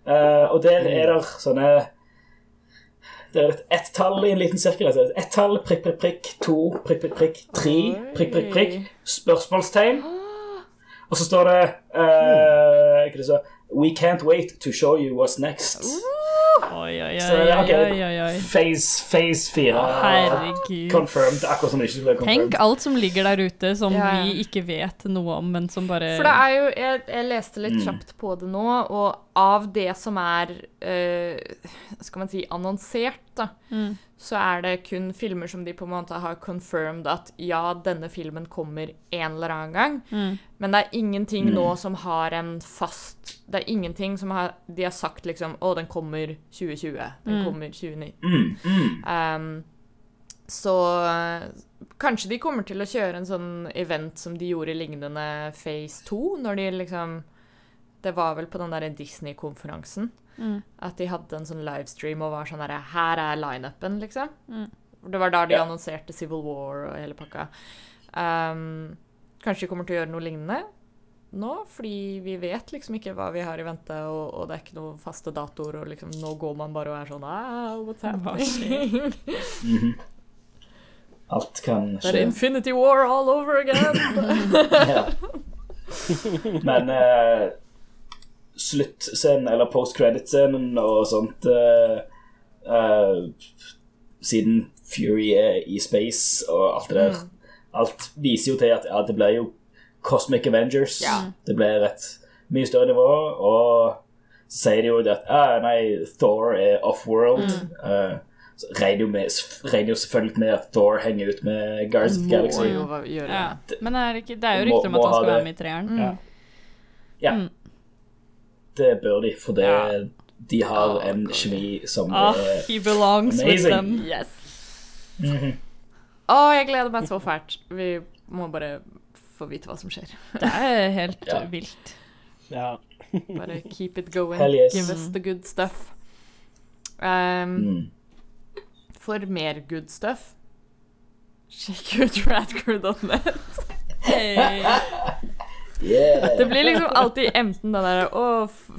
Uh, og der er det sånne Det er et ett-tall i en liten sirkel. Altså. Ett-tall, prikk, prikk, prikk, to, prikk, prikk, prikk, tre, prikk, prikk, prikk, spørsmålstegn. Og så står det uh, det så, We can't wait to show you what's next. Oi, oi, oi, ok, oi, oi, oi. Phase, phase 4. Herregud. Confirmed. Akkurat som det ikke ble confirmed. Tenk alt som ligger der ute som Ja. vi ikke vet noe om, men som bare For det er jo Jeg, jeg leste litt Mm. kjapt på det nå, og av det som er uh, Skal man si annonsert, da, Mm. Så er det kun filmer som de på en måte har confirmed at ja, denne filmen kommer en eller annen gang. Mm. Men det er ingenting nå som har en fast Det er ingenting som har, de har sagt liksom Å, den kommer 2020. Den kommer 2019. Mm, mm. Um, så kanskje de kommer til å kjøre en sånn event som de gjorde i lignende Phase 2, når de liksom Det var vel på den der Disney-konferansen. Mm. At de hadde en sånn livestream og var sånn der, Her er lineupen, liksom. Mm. Det var da de Ja. annonserte Civil War og hele pakka. Um, kanskje de kommer til å gjøre noe lignende nå, fordi vi vet liksom ikke hva vi har i vente, og, og det er ikke noen faste datoer, og liksom nå går man bare og er sånn ah, What's happening? Mhm. Alt kan skje. Det er. Infinity War all over again! Men eh, sluttscenen, eller post-credit-scenen og sånt uh, uh, Siden Fury er i space og alt det der Alt viser jo til at ja, det blir jo Cosmic Avengers. Ja. Det blir et mye større nivå, og så sier de jo at ah, nei, Thor er off-world. Eh, så regner jo, med, regner jo selvfølgelig med at Thor henger ut med Guardians of the Må Galaxy. jo gjøre ja. Men er det, ikke, det er jo Må- rykter om at han skal være med i treeren. Ja. Ja. Mm. Det bør de, for det, Ja. de har oh, en kjemi som oh, er he belongs with them. Yes. Mhm. oh, jeg gleder meg så fælt. Vi må bare få vite hva som skjer. Det er helt Ja. vilt. Ja. Bare keep it going. Hell yes. Give us the good stuff. Um, Mm. For mer good stuff Sjekk ut radcrew.net. Hey. Yeah. Det blir liksom alltid enten den der å,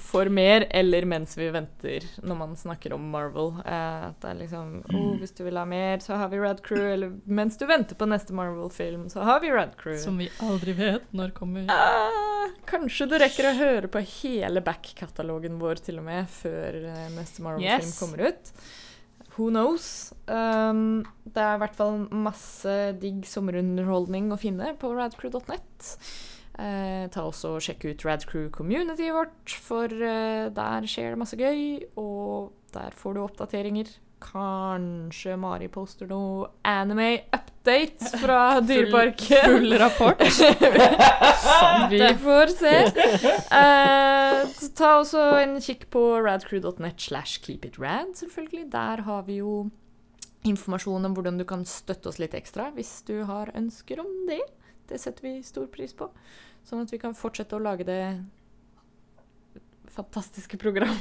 for mer, eller mens vi venter, når man snakker om Marvel. Eh, at det er liksom Å, hvis du vil ha mer, så har vi Radcrew. Eller mens du venter på neste Marvel-film, så har vi Radcrew. Som vi aldri vet når kommer. Ah, kanskje du rekker å høre på hele back-katalogen vår til og med før eh, neste Marvel-film Yes. kommer ut. Who knows? Um, det er i hvert fall masse digg sommerunderholdning å finne på radcrew.net. Eh, ta også og Sjekk ut Radcrew-communityet vårt, for eh, der skjer det masse gøy. Og der får du oppdateringer kanskje Mari poster noe anime-updates fra Dyreparken. Full rapport. Vi får se. Eh, ta også en kikk på radcrew.net slash keepitrad, selvfølgelig. Der har vi jo informasjon om hvordan du kan støtte oss litt ekstra hvis du har ønsker om det. Det setter vi stor pris på. Sånn at vi kan fortsette å lage det fantastiske program.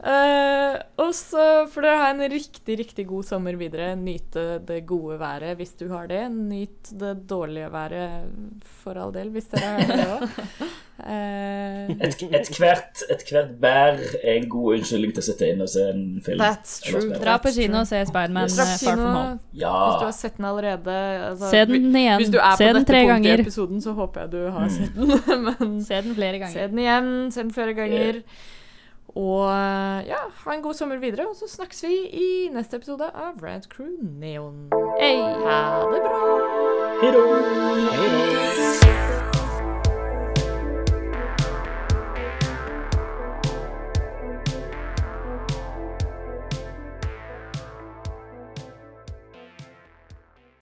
uh, og så får dere ha en riktig, riktig god sommer videre. Nyte det gode været hvis du har det. Nyt det dårlige været for all del, hvis dere har det òg. Et, et, hvert, et hvert vær er en god unnskyldning til å sitte inn og se en film. that's true. Dra på kino og se Spiderman yes. eh, Far From Home. Ja. hvis du har sett den allerede. Altså, Se den igjen. Hvis du er Se på den dette tre punktet i ganger. episoden, så håper jeg du har sett den. Men Se den flere ganger. se den igjen, se den flere ganger. Og ja, ha en god sommer videre, og så snakkes vi i neste episode av Rad Crew Neon. Hey. Ha det bra! Hei. Hei.